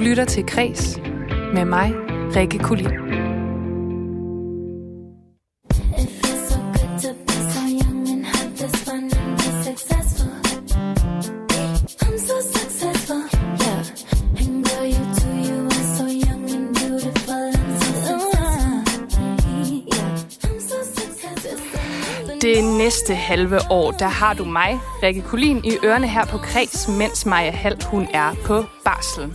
Du lytter til Kres med mig, Rikke Kulin. Det næste halve år, der har du mig, Rikke Kulin, i ørerne her på Kreds, mens Maja Hall, hun er på barsel.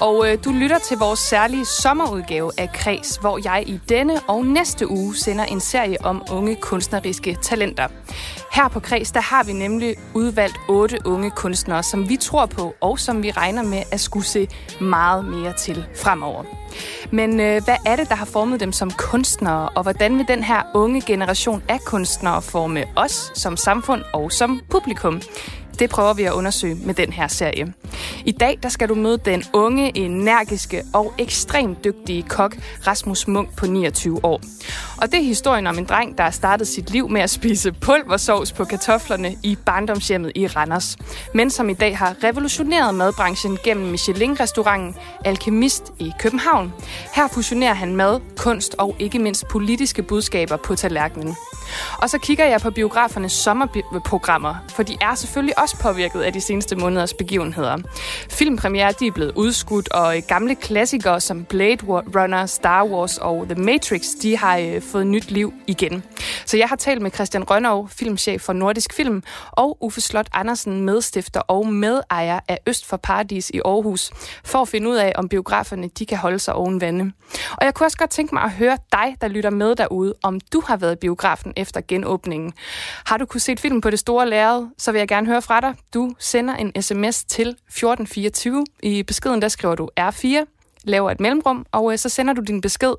Og øh, du lytter til vores særlige sommerudgave af Kreds, hvor jeg i denne og næste uge sender en serie om unge kunstneriske talenter. Her på Kreds, der har vi nemlig udvalgt otte unge kunstnere, som vi tror på, og som vi regner med at skulle se meget mere til fremover. Men øh, hvad er det, der har formet dem som kunstnere, og hvordan vil den her unge generation af kunstnere forme os som samfund og som publikum? Det prøver vi at undersøge med den her serie. I dag der skal du møde den unge, energiske og ekstremt dygtige kok Rasmus Munk på 29 år. Og det er historien om en dreng, der har startet sit liv med at spise pulversovs på kartoflerne i barndomshjemmet i Randers. Men som i dag har revolutioneret madbranchen gennem Michelin-restauranten Alkemist i København. Her fusionerer han mad, kunst og ikke mindst politiske budskaber på tallerkenen. Og så kigger jeg på biografernes sommerprogrammer, for de er selvfølgelig også påvirket af de seneste måneders begivenheder. Filmpremiere de er blevet udskudt, og gamle klassikere som Blade Runner, Star Wars og The Matrix, de har øh, fået nyt liv igen. Så jeg har talt med Christian Rønnow, filmchef for Nordisk Film, og Uffe Slot Andersen, medstifter og medejer af Øst for Paradis i Aarhus, for at finde ud af, om biograferne de kan holde sig oven vande. Og jeg kunne også godt tænke mig at høre dig, der lytter med derude, om du har været i biografen efter genåbningen. Har du kunne se film på det store lærred, så vil jeg gerne høre fra dig. Du sender en sms til 1424. I beskeden der skriver du R4 laver et mellemrum, og øh, så sender du din besked.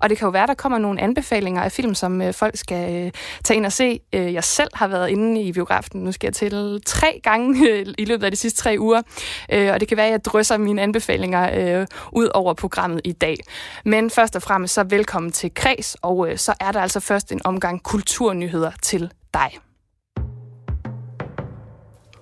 Og det kan jo være, der kommer nogle anbefalinger af film, som øh, folk skal øh, tage ind og se. Øh, jeg selv har været inde i biografen, nu skal jeg til tre gange øh, i løbet af de sidste tre uger, øh, og det kan være, at jeg drysser mine anbefalinger øh, ud over programmet i dag. Men først og fremmest så velkommen til Kreds, og øh, så er der altså først en omgang kulturnyheder til dig.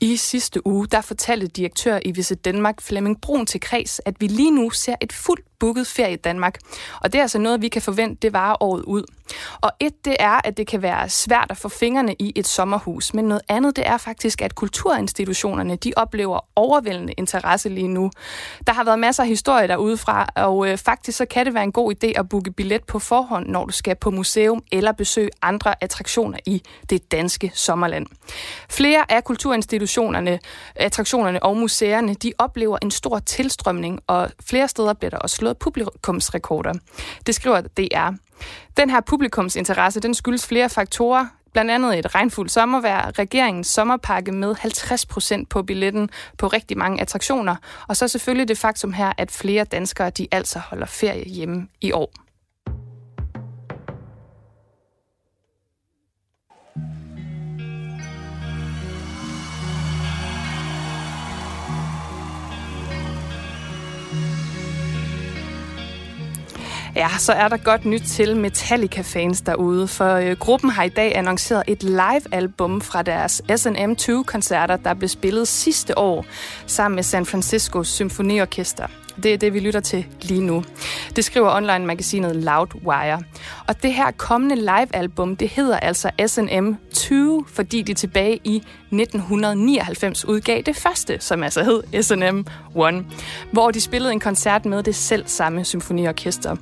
I sidste uge, der fortalte direktør i Visit Danmark Flemming Brun til Kreds, at vi lige nu ser et fuldt booket ferie i Danmark. Og det er altså noget, vi kan forvente, det varer året ud. Og et, det er, at det kan være svært at få fingrene i et sommerhus. Men noget andet, det er faktisk, at kulturinstitutionerne, de oplever overvældende interesse lige nu. Der har været masser af historier derude fra, og øh, faktisk så kan det være en god idé at booke billet på forhånd, når du skal på museum eller besøge andre attraktioner i det danske sommerland. Flere af kulturinstitutionerne, attraktionerne og museerne, de oplever en stor tilstrømning, og flere steder bliver der også slået publikumsrekorder. Det skriver DR. Den her publikumsinteresse, den skyldes flere faktorer, blandt andet et regnfuldt sommervejr, regeringens sommerpakke med 50% på billetten på rigtig mange attraktioner, og så selvfølgelig det faktum her, at flere danskere de altså holder ferie hjemme i år. Ja, så er der godt nyt til Metallica-fans derude, for øh, gruppen har i dag annonceret et live-album fra deres SNM2-koncerter, der blev spillet sidste år sammen med San Francisco Symfoniorkester. Det er det, vi lytter til lige nu. Det skriver online-magasinet Loudwire. Og det her kommende live-album, det hedder altså SNM2, fordi de tilbage i 1999 udgav det første, som altså hed SNM1, hvor de spillede en koncert med det selv samme symfoniorkester.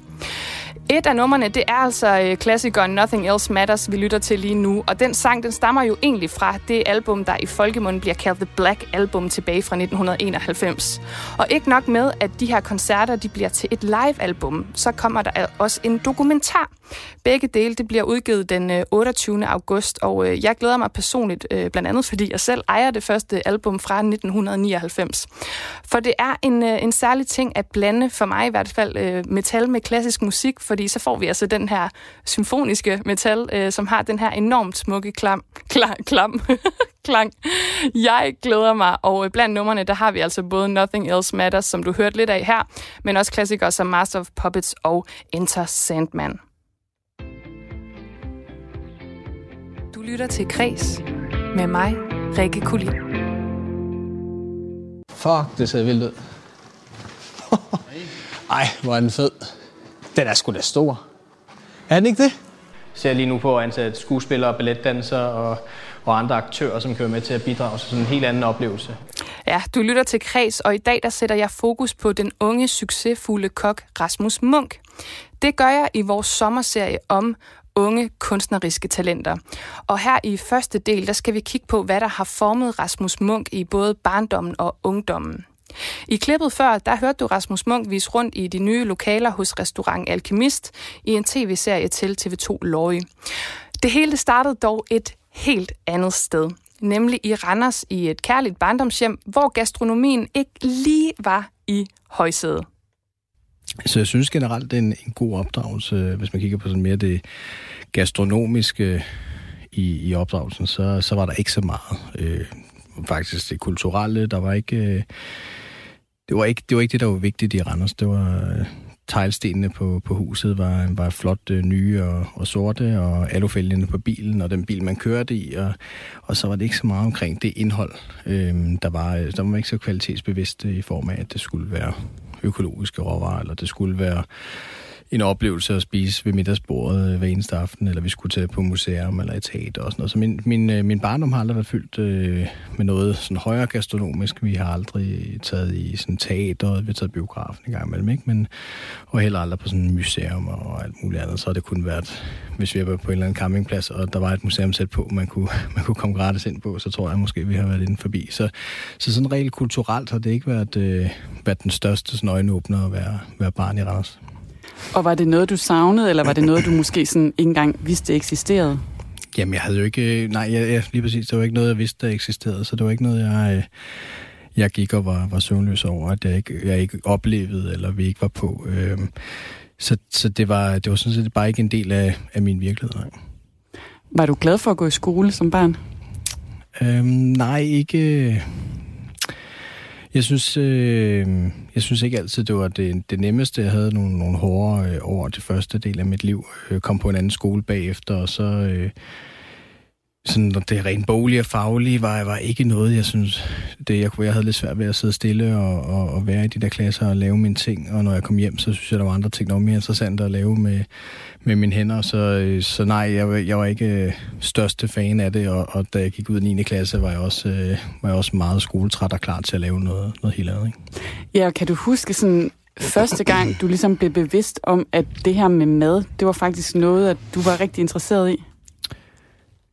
Et af numrene, det er altså øh, klassikeren Nothing Else Matters, vi lytter til lige nu. Og den sang, den stammer jo egentlig fra det album, der i folkemunden bliver kaldt The Black Album tilbage fra 1991. Og ikke nok med, at de her koncerter, de bliver til et live-album, så kommer der også en dokumentar. Begge dele, det bliver udgivet den øh, 28. August, og øh, jeg glæder mig personligt, blandt andet fordi jeg selv ejer det første album fra 1999. For det er en, en særlig ting at blande, for mig i hvert fald, metal med klassisk musik, for fordi så får vi altså den her symfoniske metal, øh, som har den her enormt smukke klam, klam, klam klang. Jeg glæder mig, og blandt numrene, der har vi altså både Nothing Else Matters, som du hørte lidt af her, men også klassikere som Master of Puppets og Enter Sandman. Du lytter til Kres med mig, Rikke Kulin. Fuck, det ser vildt ud. Ej, hvor er den fed. Den er sgu da stor. Er den ikke det? Jeg ser lige nu på at ansætte skuespillere, balletdansere og, og andre aktører, som kan være med til at bidrage til sådan en helt anden oplevelse. Ja, du lytter til Kreds, og i dag der sætter jeg fokus på den unge, succesfulde kok Rasmus Munk. Det gør jeg i vores sommerserie om unge kunstneriske talenter. Og her i første del, der skal vi kigge på, hvad der har formet Rasmus Munk i både barndommen og ungdommen. I klippet før, der hørte du Rasmus Munk vise rundt i de nye lokaler hos restaurant Alkemist i en tv-serie til TV2 Lorry. Det hele startede dog et helt andet sted, nemlig i Randers i et kærligt barndomshjem, hvor gastronomien ikke lige var i højsædet. Så jeg synes generelt, det er en, en god opdragelse, hvis man kigger på sådan mere det gastronomiske øh, i, i opdragelsen, så, så var der ikke så meget. Øh, faktisk det kulturelle, der var ikke... Øh, det var ikke, det var ikke det, der var vigtigt i Randers. Det var øh, teglstenene på, på huset var, var flot øh, nye og, og sorte, og alufælgene på bilen, og den bil, man kørte i, og, og så var det ikke så meget omkring det indhold. Øhm, øh, der, var, der var ikke så kvalitetsbevidst øh, i form af, at det skulle være økologiske råvarer, eller det skulle være en oplevelse at spise ved middagsbordet øh, hver eneste aften, eller vi skulle tage på museum eller et teater og sådan noget. Så min, min, øh, min barndom har aldrig været fyldt øh, med noget sådan højere gastronomisk. Vi har aldrig taget i sådan teater, vi har taget biografen en gang imellem, ikke? Men, og heller aldrig på sådan en museum og alt muligt andet. Så har det kun været, hvis vi var på en eller anden campingplads, og der var et museum sæt på, man kunne, man kunne komme gratis ind på, så tror jeg måske, vi har været inden forbi. Så, så sådan rent kulturelt har det ikke været, øh, været den største sådan øjenåbner at være, være barn i Randers. Og var det noget, du savnede, eller var det noget, du måske sådan ikke engang vidste eksisterede? Jamen, jeg havde jo ikke... Nej, jeg, jeg, lige præcis. Det var ikke noget, jeg vidste, der eksisterede. Så det var ikke noget, jeg, øh, jeg gik og var, var søvnløs over, at jeg ikke, jeg ikke oplevede, eller vi ikke var på. Øhm, så så det, var, det var sådan set bare ikke en del af, af min virkelighed. Var du glad for at gå i skole som barn? Øhm, nej, ikke... Jeg synes, øh, jeg synes ikke altid, det var det, det nemmeste. Jeg havde nogle, nogle hårde øh, over det første del af mit liv. Jeg kom på en anden skole bagefter, og så... Øh, sådan, det rent boglige og faglige var, var ikke noget, jeg synes, det, jeg, jeg havde lidt svært ved at sidde stille og, og, og være i de der klasser og lave mine ting, og når jeg kom hjem, så synes jeg, der var andre ting, der var mere interessante at lave med, med mine hænder, så, øh, så nej, jeg, jeg var ikke øh, største fan af det, og, og da jeg gik ud i 9. klasse, var jeg også, øh, var jeg også meget skoletræt og klar til at lave noget, noget helt andet. Ikke? Ja, kan du huske sådan første gang, du ligesom blev bevidst om, at det her med mad, det var faktisk noget, at du var rigtig interesseret i?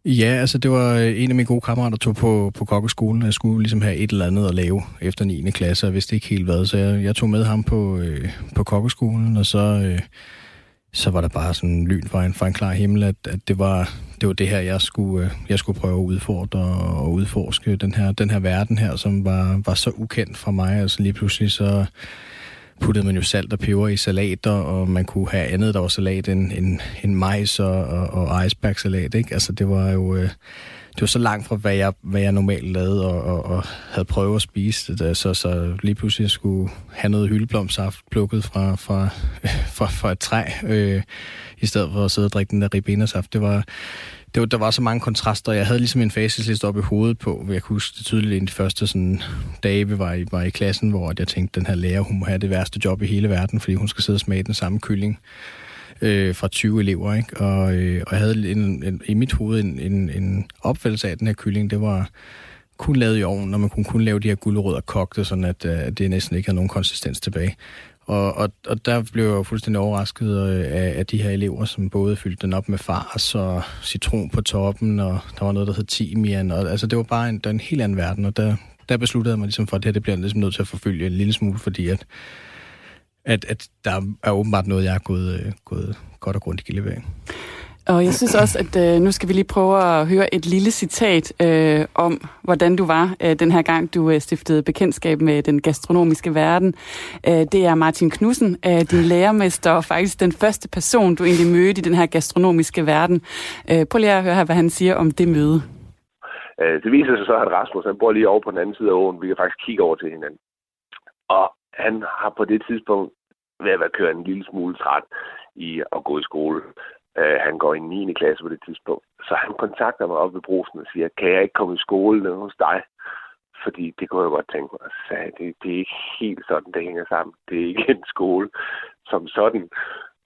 Ja, altså det var øh, en af mine gode kammerater, der tog på, på kokkeskolen. Jeg skulle ligesom have et eller andet at lave efter 9. klasse, og jeg vidste ikke helt hvad. Så jeg, jeg tog med ham på, øh, på kokkeskolen, og så, øh, så var der bare sådan lyn fra en, fra en klar himmel, at, at det, var, det var det her, jeg skulle, øh, jeg skulle prøve at udfordre og udforske. Den her, den her verden her, som var, var så ukendt for mig. Altså lige pludselig så puttede man jo salt og peber i salater, og man kunne have andet, der var salat end, end, end majs og, og, og icebergsalat, ikke? Altså, det var jo... Øh, det var så langt fra, hvad jeg, hvad jeg normalt lavede og, og, og havde prøvet at spise det, så, så lige pludselig skulle have noget hyldeblomsaft plukket fra, fra, fra, fra et træ, øh, i stedet for at sidde og drikke den der ribenersaft. Det var, det var, der var så mange kontraster. Jeg havde ligesom en facisliste op i hovedet på. Jeg kunne huske det tydeligt i de første sådan, dage, vi var i, var i klassen, hvor jeg tænkte, den her lærer, hun må have det værste job i hele verden, fordi hun skal sidde og smage den samme kylling øh, fra 20 elever. Ikke? Og, øh, og jeg havde en, en, i mit hoved en, en, en opfattelse af, at den her kylling, det var kun lavet i ovnen, når man kunne kun lave de her gulerødder kogte, sådan at, øh, at det næsten ikke havde nogen konsistens tilbage. Og, og, og der blev jeg fuldstændig overrasket øh, af, af de her elever, som både fyldte den op med fars og citron på toppen, og der var noget, der hed timian. Og, altså, det var bare en, en helt anden verden, og der, der besluttede jeg mig ligesom for, at det her det bliver jeg ligesom nødt til at forfølge en lille smule, fordi at, at, at der er åbenbart noget, jeg er gået, øh, gået godt og grundigt i levering. Og jeg synes også, at øh, nu skal vi lige prøve at høre et lille citat øh, om, hvordan du var øh, den her gang, du øh, stiftede bekendtskab med den gastronomiske verden. Øh, det er Martin Knudsen, øh, din lærermester, og faktisk den første person, du egentlig mødte i den her gastronomiske verden. Øh, prøv lige at høre her, hvad han siger om det møde. Øh, det viser sig så, at Rasmus han bor lige over på den anden side af åen. Vi kan faktisk kigge over til hinanden. Og han har på det tidspunkt været at køre en lille smule træt i at gå i skole. Øh, han går i 9. klasse på det tidspunkt. Så han kontakter mig op ved brusen og siger, kan jeg ikke komme i skole nede hos dig? fordi det kunne jeg godt tænke mig. Så det, det er ikke helt sådan, det hænger sammen. Det er ikke en skole som sådan.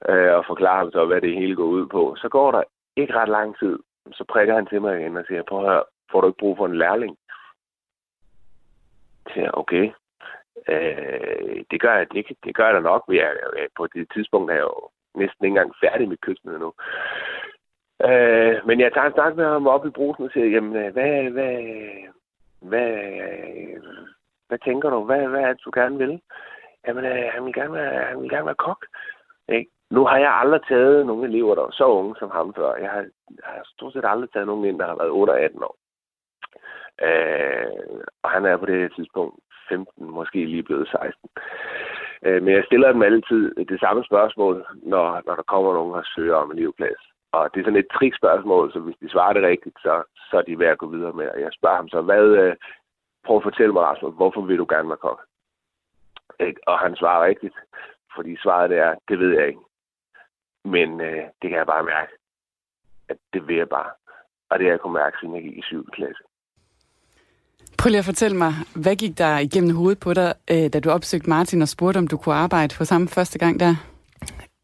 Øh, og forklare ham så, hvad det hele går ud på. Så går der ikke ret lang tid, så prikker han til mig igen og siger, prøv at høre, får du ikke brug for en lærling? Så siger okay. Øh, det gør jeg, det, det gør jeg da nok. Jeg, jeg, øh, på det tidspunkt er jeg jo næsten ikke engang færdig med køkkenet endnu. Øh, men jeg tager en snak med ham op i brusen og siger, jamen, øh, hvad, hvad, hvad, hvad tænker du? Hvad, hvad er det, du gerne vil? Jamen, øh, han, vil gerne være, han vil gerne være kok. Ikke? Nu har jeg aldrig taget nogen elever, der var så unge som ham før. Jeg har, jeg har stort set aldrig taget nogen ind, der har været 8 og 18 år. Øh, og han er på det tidspunkt 15, måske lige blevet 16. Øh, men jeg stiller dem altid det samme spørgsmål, når, når der kommer nogen og søger om en livplads. Og det er sådan et trikspørgsmål, så hvis de svarer det rigtigt, så, så er de værd at gå videre med. Og jeg spørger ham så, hvad, øh, prøv at fortælle mig, Rasmus, hvorfor vil du gerne være kok? Øh, og han svarer rigtigt, fordi svaret er, det ved jeg ikke. Men øh, det kan jeg bare mærke, at det vil jeg bare. Og det har jeg kunnet mærke, siden jeg gik i 7. klasse. Prøv lige at fortælle mig, hvad gik der igennem hovedet på dig, øh, da du opsøgte Martin og spurgte, om du kunne arbejde for samme første gang der?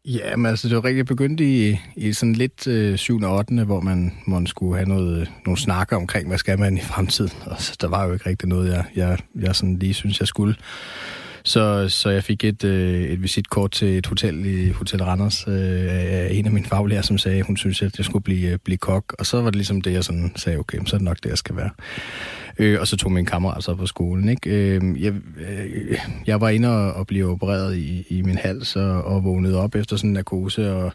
Ja, men altså det var rigtig begyndt i, i sådan lidt øh, 7. og 8. hvor man, man skulle have noget, øh, nogle snakker omkring, hvad skal man i fremtiden. Og så, der var jo ikke rigtig noget, jeg, jeg, jeg sådan lige synes, jeg skulle. Så, så jeg fik et, øh, et visitkort til et hotel i Hotel Randers øh, af en af mine faglærer, som sagde, hun synes, at jeg skulle blive, øh, blive kok. Og så var det ligesom det, jeg sådan sagde, okay, så er det nok det, jeg skal være. Øh, og så tog min kammerat så på skolen. Ikke? Øh, jeg, øh, jeg var inde og, og blev opereret i, i min hals og, og vågnede op efter sådan en narkose og,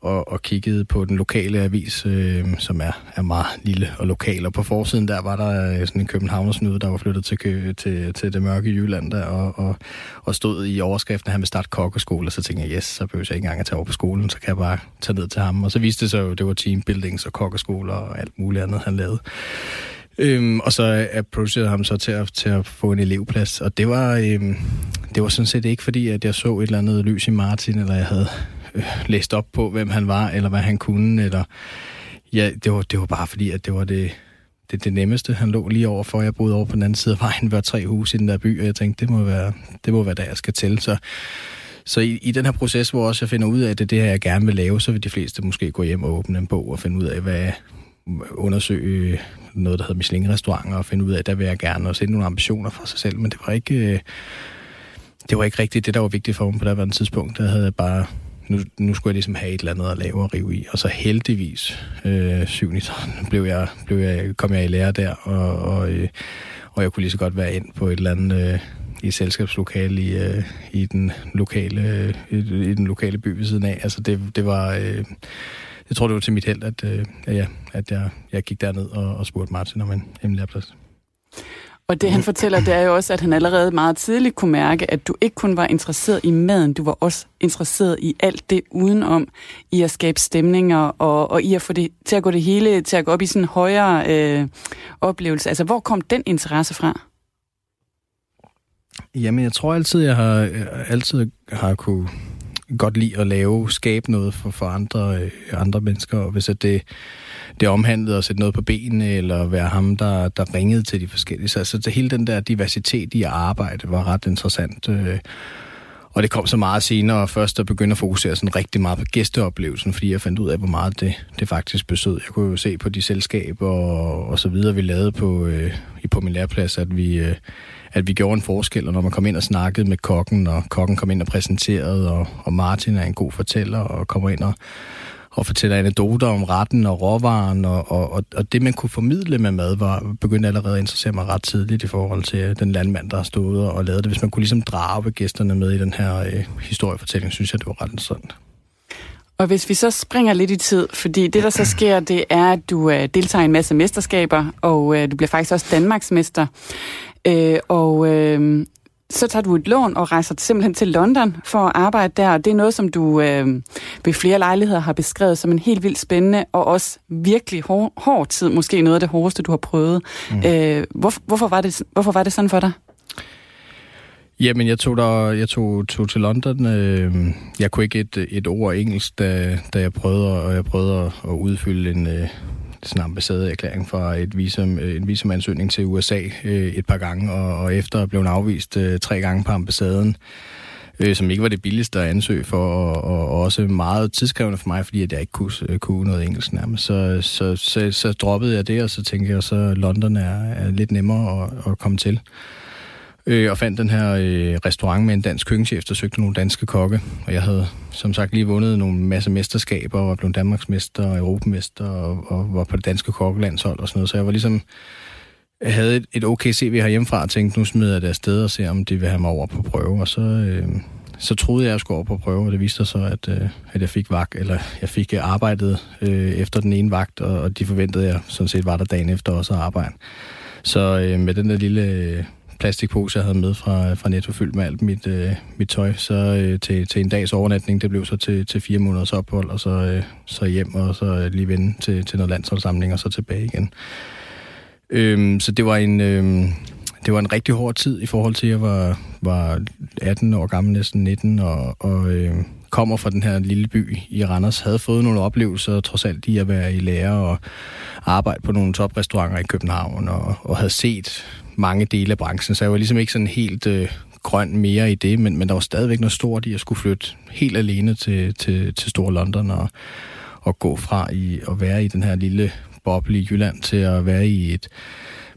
og, og kiggede på den lokale avis, øh, som er, er meget lille og lokal. Og på forsiden der var der øh, sådan en københavnersnude, der var flyttet til, til, til det mørke Jylland der, og, og, og stod i overskriften, at han ville starte kokkeskole. Og så tænkte jeg, yes, så behøver jeg ikke engang at tage over på skolen, så kan jeg bare tage ned til ham. Og så viste det sig jo, at det var teambuildings og kokkeskoler og alt muligt andet, han lavede. Øhm, og så approachede ham så til at, til at få en elevplads. Og det var, øhm, det var sådan set ikke fordi, at jeg så et eller andet lys i Martin, eller jeg havde øh, læst op på, hvem han var, eller hvad han kunne. Eller, ja, det, var, det var bare fordi, at det var det, det, det nemmeste. Han lå lige over for, jeg boede over på den anden side af vejen, var tre huse i den der by, og jeg tænkte, det må være, det må være der, jeg skal til. Så, så i, i den her proces, hvor også jeg finder ud af, at det er det her, jeg gerne vil lave, så vil de fleste måske gå hjem og åbne en bog og finde ud af, hvad, undersøge noget, der hedder Michelin-restauranter, og finde ud af, der vil jeg gerne, og sætte nogle ambitioner for sig selv, men det var ikke, øh, det var ikke rigtigt det, der var vigtigt for mig på det her tidspunkt. Der havde jeg bare, nu, nu skulle jeg ligesom have et eller andet at lave og rive i, og så heldigvis, øh, 7. blev jeg, blev jeg, kom jeg i lære der, og, og, øh, og jeg kunne lige så godt være ind på et eller andet... Øh, i et selskabslokale i, øh, i, den lokale, øh, i, i den lokale by ved siden af. Altså det, det var... Øh, jeg tror, det var til mit held, at, øh, ja, at jeg, jeg gik derned og, og spurgte Martin om en hemmelig. Og det han fortæller, det er jo også, at han allerede meget tidligt kunne mærke, at du ikke kun var interesseret i maden, du var også interesseret i alt det udenom, i at skabe stemninger og, og i at få det til at gå det hele, til at gå op i sådan en højere øh, oplevelse. Altså, hvor kom den interesse fra? Jamen, jeg tror altid, jeg har, jeg altid har kunne godt lide at lave, skabe noget for, for andre, øh, andre mennesker, og hvis at det, det omhandlede at sætte noget på benene, eller være ham, der, der ringede til de forskellige. Så altså, hele den der diversitet i arbejde var ret interessant. Øh, og det kom så meget senere, først at begynde at fokusere sådan rigtig meget på gæsteoplevelsen, fordi jeg fandt ud af, hvor meget det, det faktisk besød. Jeg kunne jo se på de selskaber og, og så videre, vi lavede på, øh, på min læreplads, at vi, øh, at vi gjorde en forskel, og når man kom ind og snakkede med kokken, og kokken kom ind og præsenterede, og, og Martin er en god fortæller, og kommer ind og, og fortæller anekdoter om retten og råvaren, og, og, og det, man kunne formidle med mad, var begyndte allerede at interessere mig ret tidligt i forhold til den landmand, der har stået og lavet det. Hvis man kunne ligesom drage gæsterne med i den her øh, historiefortælling, synes jeg, det var ret interessant. Og hvis vi så springer lidt i tid, fordi det, der så sker, det er, at du øh, deltager i en masse mesterskaber, og øh, du bliver faktisk også Danmarksmester. Øh, og øh, så tager du et lån og rejser simpelthen til London for at arbejde der. Det er noget, som du øh, ved flere lejligheder har beskrevet som en helt vildt spændende og også virkelig hård, hård tid. Måske noget af det hårdeste, du har prøvet. Mm. Øh, hvor, hvorfor, var det, hvorfor var det sådan for dig? Jamen, jeg tog, der, jeg tog, tog til London. Øh, jeg kunne ikke et, et ord engelsk, da, da jeg prøvede, og jeg prøvede at, at udfylde en, øh, sådan en ambassadeerklæring fra et visum, øh, en visumansøgning til USA øh, et par gange, og, og efter blev afvist øh, tre gange på ambassaden, øh, som ikke var det billigste at ansøge for, og, og også meget tidskrævende for mig, fordi at jeg ikke kunne, øh, kunne noget engelsk nærmest. Så, så, så, så droppede jeg det, og så tænkte jeg, så London er, er lidt nemmere at, at komme til øh, og fandt den her øh, restaurant med en dansk køkkenchef, der søgte nogle danske kokke. Og jeg havde som sagt lige vundet nogle masse mesterskaber, og var blevet Danmarksmester og Europamester, og, og var på det danske kokkelandshold og sådan noget. Så jeg var ligesom jeg havde et, et okay CV herhjemmefra, og tænkte, nu smider jeg det afsted og ser, om de vil have mig over på prøve. Og så, øh, så troede jeg, at jeg skulle over på prøve, og det viste sig så, at, øh, at jeg fik vagt, eller jeg fik øh, arbejdet øh, efter den ene vagt, og, og de forventede, at jeg sådan set var der dagen efter også at arbejde. Så øh, med den der lille øh, plastikpose, jeg havde med fra, fra Netto, fyldt med alt mit, øh, mit tøj, så øh, til, til en dags overnatning, det blev så til, til fire måneders ophold, og så, øh, så hjem, og så øh, lige vende til, til noget landsholdssamling, og så tilbage igen. Øhm, så det var en... Øh, det var en rigtig hård tid i forhold til, at jeg var, var 18 år gammel, næsten 19, og, og øh, kommer fra den her lille by i Randers, havde fået nogle oplevelser, trods alt i at være i lære og arbejde på nogle toprestauranter i København, og, og havde set mange dele af branchen, så jeg var ligesom ikke sådan helt øh, grøn mere i det, men, men der var stadigvæk noget stort i at skulle flytte helt alene til, til, til Stor London og, og gå fra i at være i den her lille boble i Jylland til at være i et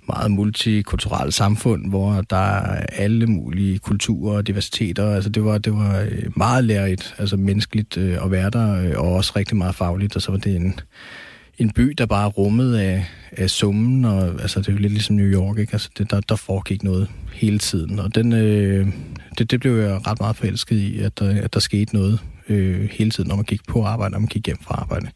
meget multikulturelt samfund, hvor der er alle mulige kulturer og diversiteter. Altså det var, det var øh, meget lærerigt, altså menneskeligt øh, at være der, øh, og også rigtig meget fagligt, og så var det en, en by, der bare rummede af, af summen, og altså, det er jo lidt ligesom New York, ikke? Altså, det, der, der foregik noget hele tiden, og den, øh, det, det blev jeg ret meget forelsket i, at der, at der skete noget øh, hele tiden, når man gik på arbejde, når man gik hjem fra arbejde.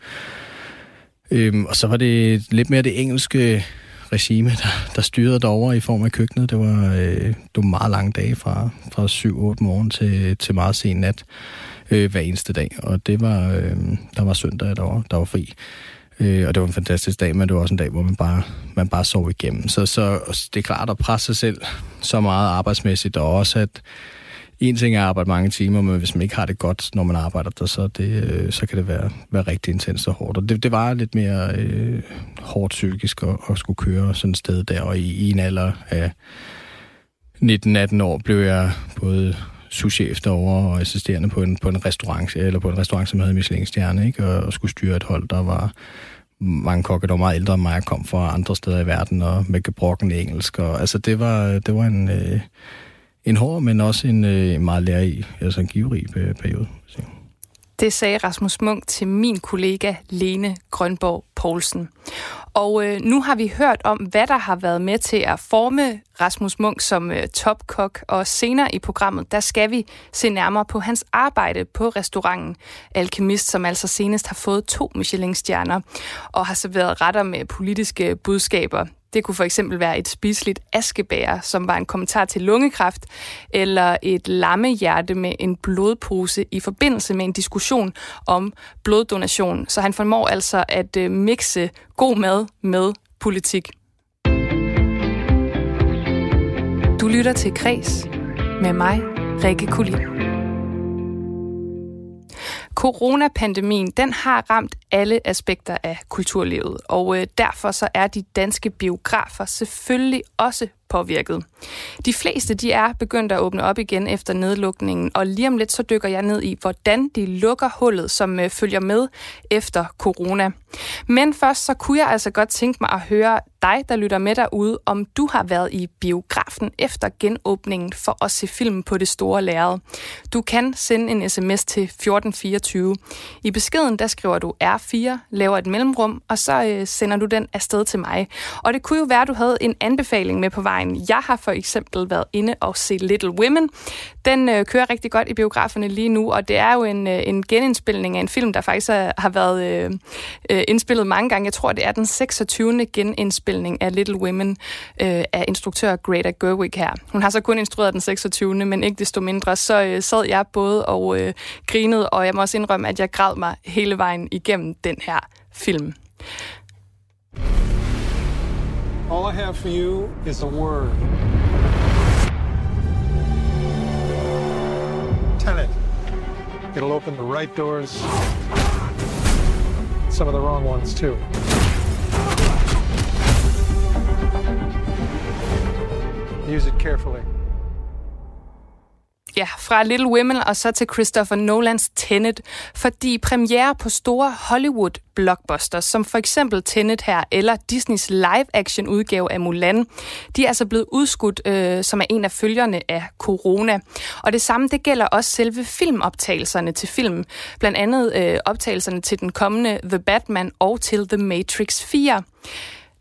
Øhm, og så var det lidt mere det engelske regime, der, der styrede derover i form af køkkenet. Det var, øh, det var meget lange dage fra, fra 7-8 morgen til, til meget sen nat øh, hver eneste dag. Og det var, øh, der var søndag, der var, der var fri. Øh, og det var en fantastisk dag, men det var også en dag, hvor man bare, man bare sov igennem. Så, så det er klart at presse sig selv så meget arbejdsmæssigt, og også at en ting er at arbejde mange timer, men hvis man ikke har det godt, når man arbejder der, så, det, øh, så kan det være, være rigtig intens og hårdt. Og det, det var lidt mere øh, hårdt psykisk at, at skulle køre sådan et sted der, og i, i en alder af 19-18 år blev jeg både souschef derovre og assisterende på en, på en restaurant, eller på en restaurant, som havde Michelin-stjerne, ikke? Og, og skulle styre et hold, der var mange kokke, der var meget ældre end mig, kom fra andre steder i verden, og med gebrokken engelsk. Og, altså, det var, det var en, øh, en hård, men også en øh, meget lærerig, altså en giverig øh, periode. Det sagde Rasmus Munk til min kollega Lene Grønborg Poulsen. Og øh, nu har vi hørt om, hvad der har været med til at forme Rasmus Munk som øh, topkok, og senere i programmet, der skal vi se nærmere på hans arbejde på restauranten Alkemist, som altså senest har fået to Michelin-stjerner og har serveret retter med politiske budskaber. Det kunne for eksempel være et spiseligt askebær, som var en kommentar til lungekræft, eller et lammehjerte med en blodpose i forbindelse med en diskussion om bloddonation. Så han formår altså at øh, mixe god mad med politik. Du lytter til Kres med mig, Rikke Kulin. Coronapandemien, den har ramt alle aspekter af kulturlivet, og øh, derfor så er de danske biografer selvfølgelig også påvirket. De fleste de er begyndt at åbne op igen efter nedlukningen, og lige om lidt så dykker jeg ned i, hvordan de lukker hullet, som øh, følger med efter corona. Men først så kunne jeg altså godt tænke mig at høre dig, der lytter med derude, om du har været i biografen efter genåbningen for at se film på det store lærred. Du kan sende en sms til 1424. I beskeden der skriver du R4, laver et mellemrum, og så øh, sender du den afsted til mig. Og det kunne jo være, at du havde en anbefaling med på vejen. Jeg har for eksempel været inde og se Little Women. Den øh, kører rigtig godt i biograferne lige nu, og det er jo en, øh, en genindspilning af en film, der faktisk har været øh, øh, indspillet mange gange. Jeg tror, det er den 26 genindspilning af Little Women øh, af instruktør Greta Gerwig her. Hun har så kun instrueret den 26. men ikke desto mindre, så øh, sad jeg både og øh, grinede, og jeg må også indrømme, at jeg græd mig hele vejen igennem den her film. All I have for you is a word. Tell it. It'll open the right doors, some of the wrong ones too. Use it carefully. Ja, fra Little Women og så til Christopher Nolans Tenet, fordi premiere på store Hollywood-blockbusters, som for eksempel Tenet her, eller Disneys live-action udgave af Mulan, de er altså blevet udskudt, øh, som er en af følgerne af corona. Og det samme, det gælder også selve filmoptagelserne til film. Blandt andet øh, optagelserne til den kommende The Batman og til The Matrix 4.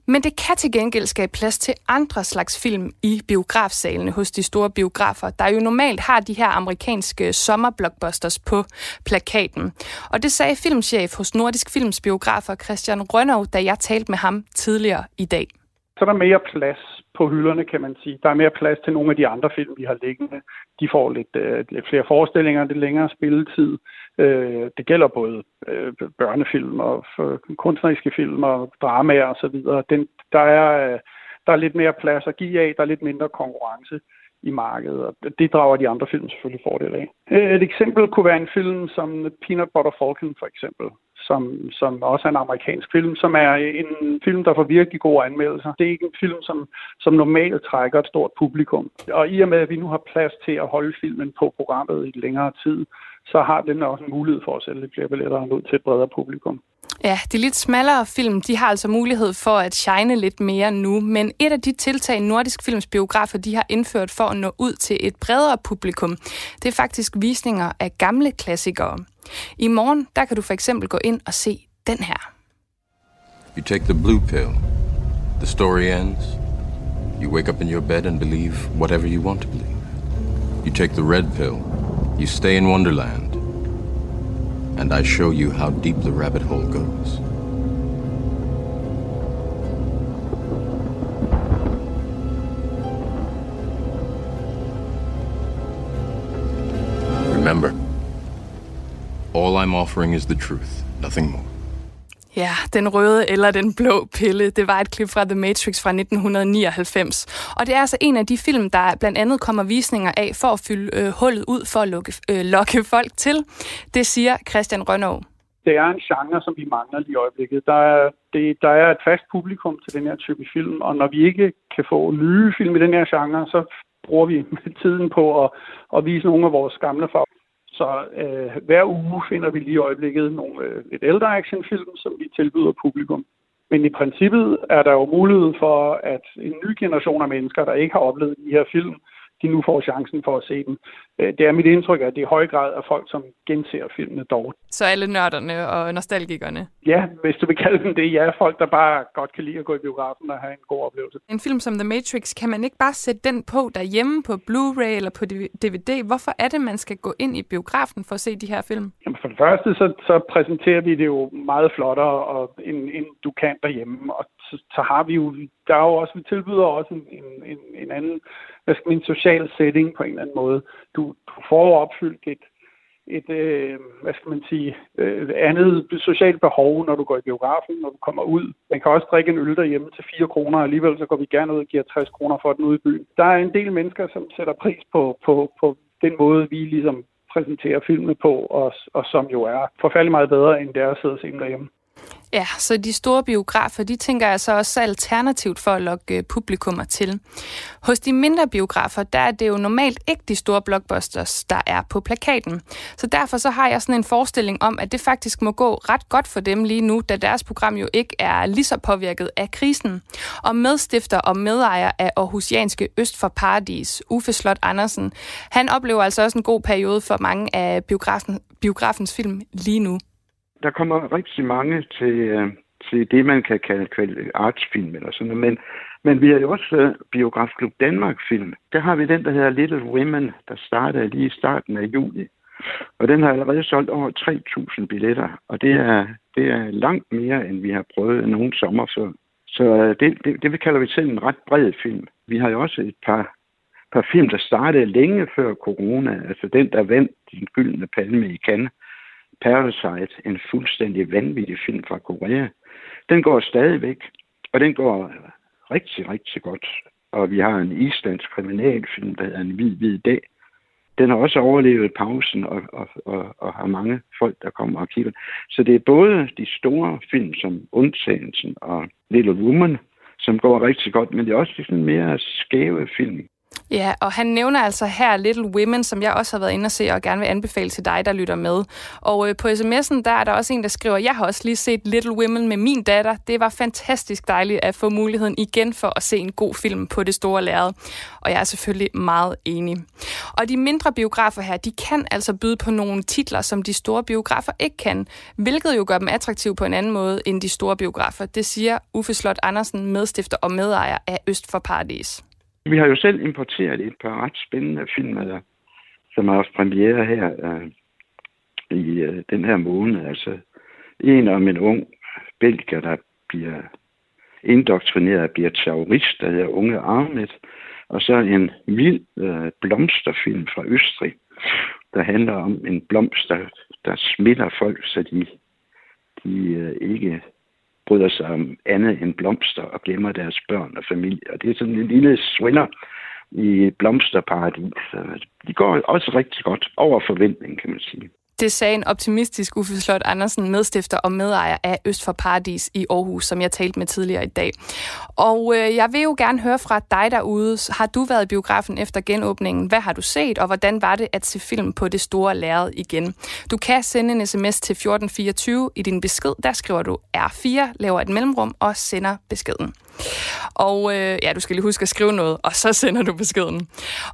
Men det kan til gengæld skabe plads til andre slags film i biografsalene hos de store biografer, der jo normalt har de her amerikanske sommerblockbusters på plakaten. Og det sagde filmchef hos Nordisk Films biografer Christian Rønnow, da jeg talte med ham tidligere i dag. Så er der mere plads på hylderne, kan man sige. Der er mere plads til nogle af de andre film, vi har liggende. De får lidt, øh, lidt flere forestillinger, lidt længere spilletid. Øh, det gælder både øh, børnefilm og øh, kunstneriske film og dramaer osv. Den, der, er, øh, der er lidt mere plads at give af, der er lidt mindre konkurrence i markedet, og det drager de andre film selvfølgelig fordel af. Øh, et eksempel kunne være en film som Peanut Butter Falcon for eksempel, som, som også er en amerikansk film, som er en film, der får virkelig gode anmeldelser. Det er ikke en film, som, som normalt trækker et stort publikum. Og i og med, at vi nu har plads til at holde filmen på programmet i længere tid, så har den også en mulighed for at sælge lidt flere billetter ud til et bredere publikum. Ja, de lidt smallere film, de har altså mulighed for at shine lidt mere nu, men et af de tiltag, Nordisk Films biografer de har indført for at nå ud til et bredere publikum, det er faktisk visninger af gamle klassikere. I morgen, der kan du for eksempel gå ind og se den her. You take the blue pill. The story ends. You wake up in your bed and believe whatever you want to believe. You take the red pill. You stay in Wonderland, and I show you how deep the rabbit hole goes. Remember, all I'm offering is the truth, nothing more. Ja, den røde eller den blå pille, det var et klip fra The Matrix fra 1999. Og det er altså en af de film, der blandt andet kommer visninger af for at fylde øh, hullet ud for at lukke, øh, lokke folk til. Det siger Christian Rønnow. Det er en genre, som vi mangler lige i øjeblikket. Der er, det, der er et fast publikum til den her type film, og når vi ikke kan få nye film i den her genre, så bruger vi tiden på at, at vise nogle af vores gamle så øh, hver uge finder vi lige i øjeblikket nogle øh, lidt ældre actionfilm, som vi tilbyder publikum. Men i princippet er der jo mulighed for, at en ny generation af mennesker, der ikke har oplevet de her film, de nu får chancen for at se dem. Øh, det er mit indtryk, at det er i høj grad af folk, som genser filmene dog. Så alle nørderne og nostalgikerne? Ja, hvis du vil kalde dem det. Ja, folk, der bare godt kan lide at gå i biografen og have en god oplevelse. En film som The Matrix, kan man ikke bare sætte den på derhjemme på Blu-ray eller på DVD? Hvorfor er det, man skal gå ind i biografen for at se de her film? Jamen for det første, så, så præsenterer vi det jo meget flottere, og, end, end du kan derhjemme. Og så, så har vi jo, der er jo også, vi tilbyder også en, en, en anden hvad skal man, social setting på en eller anden måde. Du, du får opfyldt et, et øh, hvad skal man sige, øh, andet socialt behov, når du går i biografen, når du kommer ud. Man kan også drikke en øl derhjemme til 4 kroner, og alligevel så går vi gerne ud og giver 60 kroner for den ude i byen. Der er en del mennesker, som sætter pris på, på, på den måde, vi ligesom præsenterer filmene på, og, og som jo er forfærdelig meget bedre, end det er at sidde og se dem derhjemme. Ja, så de store biografer, de tænker altså også alternativt for at lokke øh, publikummer til. Hos de mindre biografer, der er det jo normalt ikke de store blockbusters, der er på plakaten. Så derfor så har jeg sådan en forestilling om, at det faktisk må gå ret godt for dem lige nu, da deres program jo ikke er lige så påvirket af krisen. Og medstifter og medejer af Aarhusianske Øst for Paradis, Uffe Slot Andersen, han oplever altså også en god periode for mange af biografen, biografens film lige nu der kommer rigtig mange til, øh, til det, man kan kalde artsfilm eller sådan noget. Men, men vi har jo også uh, Biografklub Danmark-film. Der har vi den, der hedder Little Women, der startede lige i starten af juli. Og den har allerede solgt over 3.000 billetter, og det er, det er langt mere, end vi har prøvet nogen sommer før. Så uh, det, det, det vi kalder vi selv en ret bred film. Vi har jo også et par, par film, der startede længe før corona. Altså den, der vandt den gyldne palme i Cannes Parasite, en fuldstændig vanvittig film fra Korea. Den går stadigvæk, og den går rigtig, rigtig godt. Og vi har en islandsk kriminalfilm, der hedder En hvid, hvid dag. Den har også overlevet pausen og, og, og, og har mange folk, der kommer og kigger. Så det er både de store film som Undtagelsen og Little Woman, som går rigtig godt, men det er også de sådan mere skæve film. Ja, og han nævner altså her Little Women, som jeg også har været inde og se, og gerne vil anbefale til dig, der lytter med. Og øh, på sms'en, der er der også en, der skriver, jeg har også lige set Little Women med min datter. Det var fantastisk dejligt at få muligheden igen for at se en god film på det store lærred. Og jeg er selvfølgelig meget enig. Og de mindre biografer her, de kan altså byde på nogle titler, som de store biografer ikke kan, hvilket jo gør dem attraktive på en anden måde end de store biografer. Det siger Uffe Slot Andersen, medstifter og medejer af Øst for Paradis. Vi har jo selv importeret et par ret spændende film, der, som har haft premiere her øh, i øh, den her måned. Altså en om en ung belgier, der bliver indoktrineret bliver terrorist, der hedder Unge Armet, Og så en vild øh, blomsterfilm fra Østrig, der handler om en blomst, der, der smitter folk, så de, de øh, ikke bryder sig om andet end blomster og glemmer deres børn og familie. Og det er sådan en lille swinger i blomsterparadis. De går også rigtig godt over forventning, kan man sige. Det sagde en optimistisk Uffe Slot Andersen, medstifter og medejer af Øst for Paradis i Aarhus, som jeg talte med tidligere i dag. Og øh, jeg vil jo gerne høre fra dig derude. Har du været i biografen efter genåbningen? Hvad har du set, og hvordan var det at se film på det store lærred igen? Du kan sende en sms til 1424 i din besked. Der skriver du R4, laver et mellemrum og sender beskeden. Og øh, ja, du skal lige huske at skrive noget, og så sender du beskeden.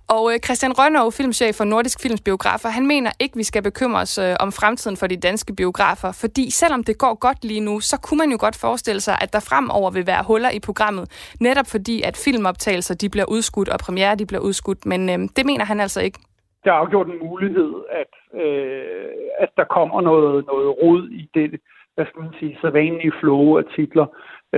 Og øh, Christian Rønnow, filmchef for Nordisk Films Biografer, han mener ikke, vi skal bekymre os øh, om fremtiden for de danske biografer, fordi selvom det går godt lige nu, så kunne man jo godt forestille sig, at der fremover vil være huller i programmet, netop fordi, at filmoptagelser de bliver udskudt, og premiere de bliver udskudt, men øh, det mener han altså ikke. Der er afgjort en mulighed, at, øh, at der kommer noget, noget rod i det, hvad skal man sige, så vanlige flow af titler.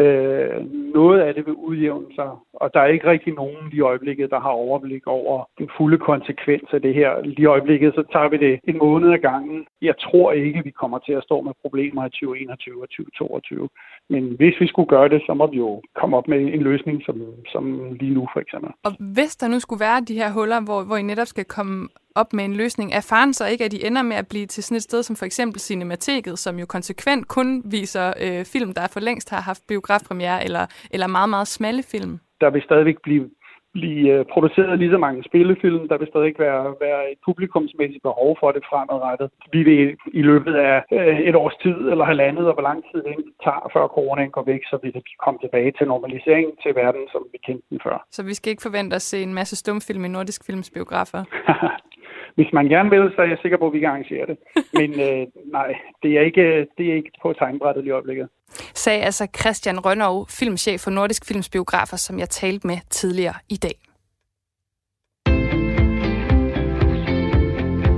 Øh, noget af det vil udjævne sig, og der er ikke rigtig nogen i øjeblikket, der har overblik over den fulde konsekvens af det her. Lige i øjeblikket, så tager vi det en måned ad gangen. Jeg tror ikke, vi kommer til at stå med problemer i 2021 og 2022. Men hvis vi skulle gøre det, så må vi jo komme op med en løsning, som, som lige nu for eksempel. Og hvis der nu skulle være de her huller, hvor, hvor I netop skal komme op med en løsning. Er faren så ikke, at de ender med at blive til sådan et sted som for eksempel Cinemateket, som jo konsekvent kun viser øh, film, der for længst har haft biografpremiere, eller, eller meget, meget smalle film? Der vil stadigvæk blive blive øh, produceret lige så mange spillefilm. Der vil stadig være, være et publikumsmæssigt behov for det fremadrettet. Vi vil i løbet af øh, et års tid eller halvandet, og hvor lang tid det tager, før coronaen går væk, så vil det komme tilbage til normalisering til verden, som vi kendte den før. Så vi skal ikke forvente at se en masse stumfilm i nordisk filmsbiografer? Hvis man gerne vil, så er jeg sikker på, at vi kan arrangere det. Men øh, nej, det er, ikke, det er ikke på tegnbrættet lige i øjeblikket. Sagde altså Christian Rønnow, filmchef for Nordisk Filmsbiografer, som jeg talte med tidligere i dag.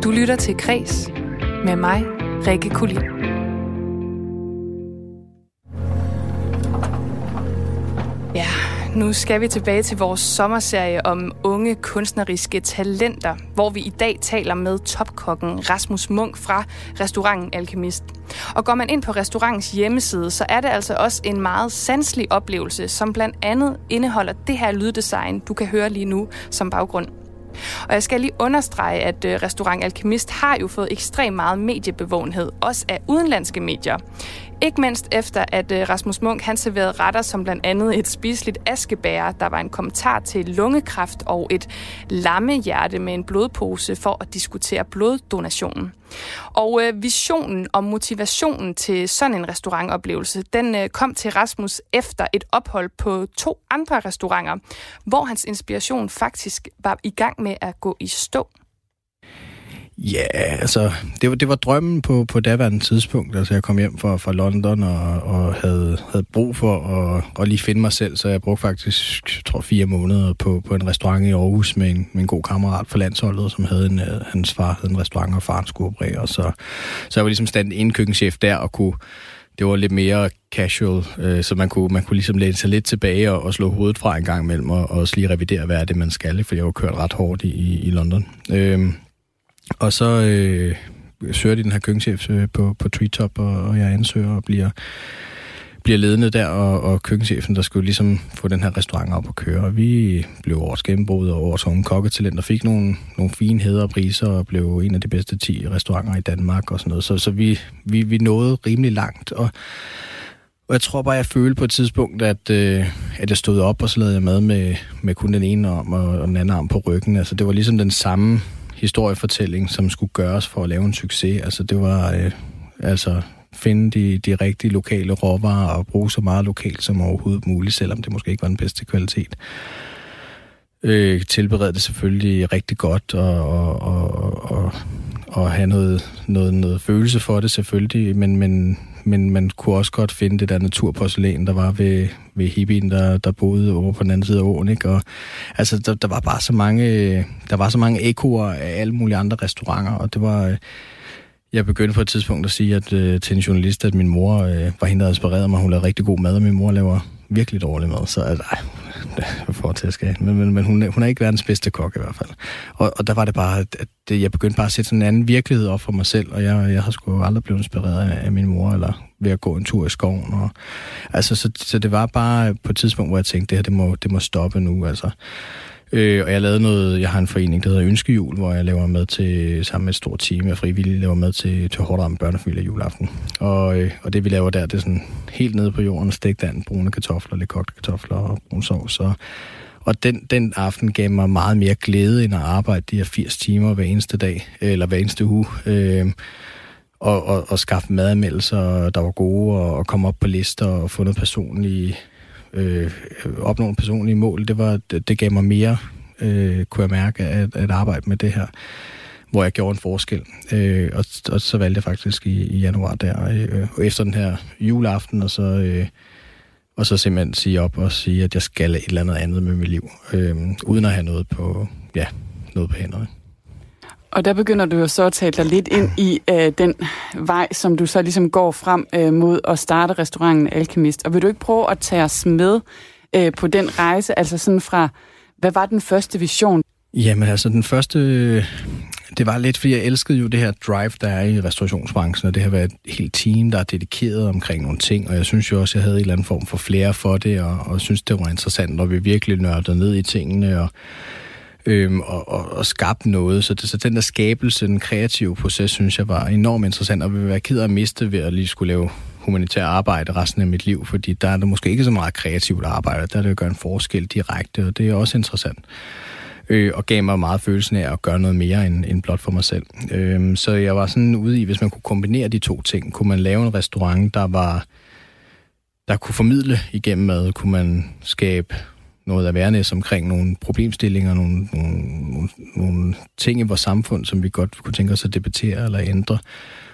Du lytter til Kres med mig, Rikke Kulin. Nu skal vi tilbage til vores sommerserie om unge kunstneriske talenter, hvor vi i dag taler med topkokken Rasmus Munk fra restauranten Alkemist. Og går man ind på restaurantens hjemmeside, så er det altså også en meget sanselig oplevelse, som blandt andet indeholder det her lyddesign, du kan høre lige nu som baggrund. Og jeg skal lige understrege, at øh, Restaurant Alkemist har jo fået ekstremt meget mediebevågenhed, også af udenlandske medier. Ikke mindst efter, at øh, Rasmus Munk han serverede retter som blandt andet et spiseligt askebær, der var en kommentar til lungekræft og et lammehjerte med en blodpose for at diskutere bloddonationen. Og øh, visionen og motivationen til sådan en restaurantoplevelse, den øh, kom til Rasmus efter et ophold på to andre restauranter, hvor hans inspiration faktisk var i gang med at gå i stå. Ja, altså, det var, det var drømmen på, på daværende tidspunkt. Altså, jeg kom hjem fra, fra London og, og havde, havde brug for at, at lige finde mig selv, så jeg brugte faktisk, jeg tror, fire måneder på, på en restaurant i Aarhus med en, med en god kammerat for landsholdet, som havde en, øh, hans far havde en restaurant, og faren skulle operere. Så, så jeg var ligesom stand en køkkenchef der og kunne det var lidt mere casual, øh, så man kunne, man kunne ligesom læne sig lidt tilbage og, og slå hovedet fra en gang imellem, og, og også lige revidere, hvad er det, man skal, for jeg var kørt ret hårdt i, i London. Øh, og så øh, søger de den her køkkenchef øh, på, på Treetop, og, og jeg ansøger og bliver, bliver ledende der, og, og køkkenchefen, der skulle ligesom få den her restaurant op at køre. Og vi blev årets gennembrud og årets unge kokketalent, og fik nogle, nogle fine heder og priser, og blev en af de bedste 10 restauranter i Danmark og sådan noget. Så, så vi, vi, vi nåede rimelig langt, og Og jeg tror bare, jeg følte på et tidspunkt, at, øh, at jeg stod op, og så lavede jeg mad med, med kun den ene arm og, og den anden arm på ryggen. Altså, det var ligesom den samme historiefortælling, som skulle gøres for at lave en succes. Altså, det var øh, altså finde de, de rigtige lokale råvarer og bruge så meget lokalt som overhovedet muligt, selvom det måske ikke var den bedste kvalitet. Øh, tilberede det selvfølgelig rigtig godt og, og, og, og, og have noget, noget, noget følelse for det selvfølgelig, men, men, men man kunne også godt finde det der naturporcelæn, der var ved, ved hippien, der, der boede over på den anden side af åen, ikke? Og, altså, der, der var bare så mange, der var så mange ekoer af alle mulige andre restauranter, og det var... Øh, jeg begyndte på et tidspunkt at sige at, øh, til en journalist, at min mor øh, var hende, der inspirerede mig. Hun lavede rigtig god mad, og min mor laver virkelig dårlig mad. Så altså, jeg får til at skal. Men, men, men hun, hun er ikke verdens bedste kok i hvert fald. Og, og der var det bare, at det, jeg begyndte bare at sætte sådan en anden virkelighed op for mig selv, og jeg, jeg har sgu aldrig blevet inspireret af, af min mor, eller ved at gå en tur i skoven. Og, altså, så, så det var bare på et tidspunkt, hvor jeg tænkte, det her, det må, det må stoppe nu. Altså. Øh, og jeg lavede noget, jeg har en forening, der hedder Ønskejul, hvor jeg laver med til, sammen med et stort team af frivillige, laver med til, til hårdt ramme børnefamilier juleaften. Og, øh, og det vi laver der, det er sådan helt nede på jorden, stegt and, brune kartofler, lidt kogte kartofler og brun sovs. Og, og den, den aften gav mig meget mere glæde end at arbejde de her 80 timer hver eneste dag, eller hver eneste uge. Øh, og, og, og skaffe madanmeldelser, der var gode, og, og komme op på lister og få noget personligt øh, opnå en personlige mål, det, var, det, det gav mig mere, øh, kunne jeg mærke, at, at arbejde med det her, hvor jeg gjorde en forskel. Øh, og, og så valgte jeg faktisk i, i januar der, øh, efter den her juleaften, og så, øh, og så simpelthen sige op og sige, at jeg skal et eller andet andet med mit liv, øh, uden at have noget på, ja, noget på hænderne. Og der begynder du jo så at tale dig lidt ind i øh, den vej, som du så ligesom går frem øh, mod at starte restauranten Alkemist. Og vil du ikke prøve at tage os med øh, på den rejse, altså sådan fra, hvad var den første vision? Jamen altså, den første, øh, det var lidt, fordi jeg elskede jo det her drive, der er i restaurationsbranchen, og det har været et helt team, der er dedikeret omkring nogle ting, og jeg synes jo også, jeg havde en eller anden form for flere for det, og, og synes, det var interessant, når vi virkelig nørdede ned i tingene, og øhm, og, og, og skabt noget. Så, det, så den der skabelse, den kreative proces, synes jeg var enormt interessant, og vil være ked af at miste ved at lige skulle lave humanitær arbejde resten af mit liv, fordi der er der måske ikke så meget kreativt arbejde, der er det at gøre en forskel direkte, og det er også interessant. Øh, og gav mig meget følelsen af at gøre noget mere end, end blot for mig selv. Øh, så jeg var sådan ude i, hvis man kunne kombinere de to ting, kunne man lave en restaurant, der var der kunne formidle igennem mad, kunne man skabe noget awareness omkring nogle problemstillinger, nogle, nogle, nogle, nogle ting i vores samfund, som vi godt kunne tænke os at debattere eller ændre.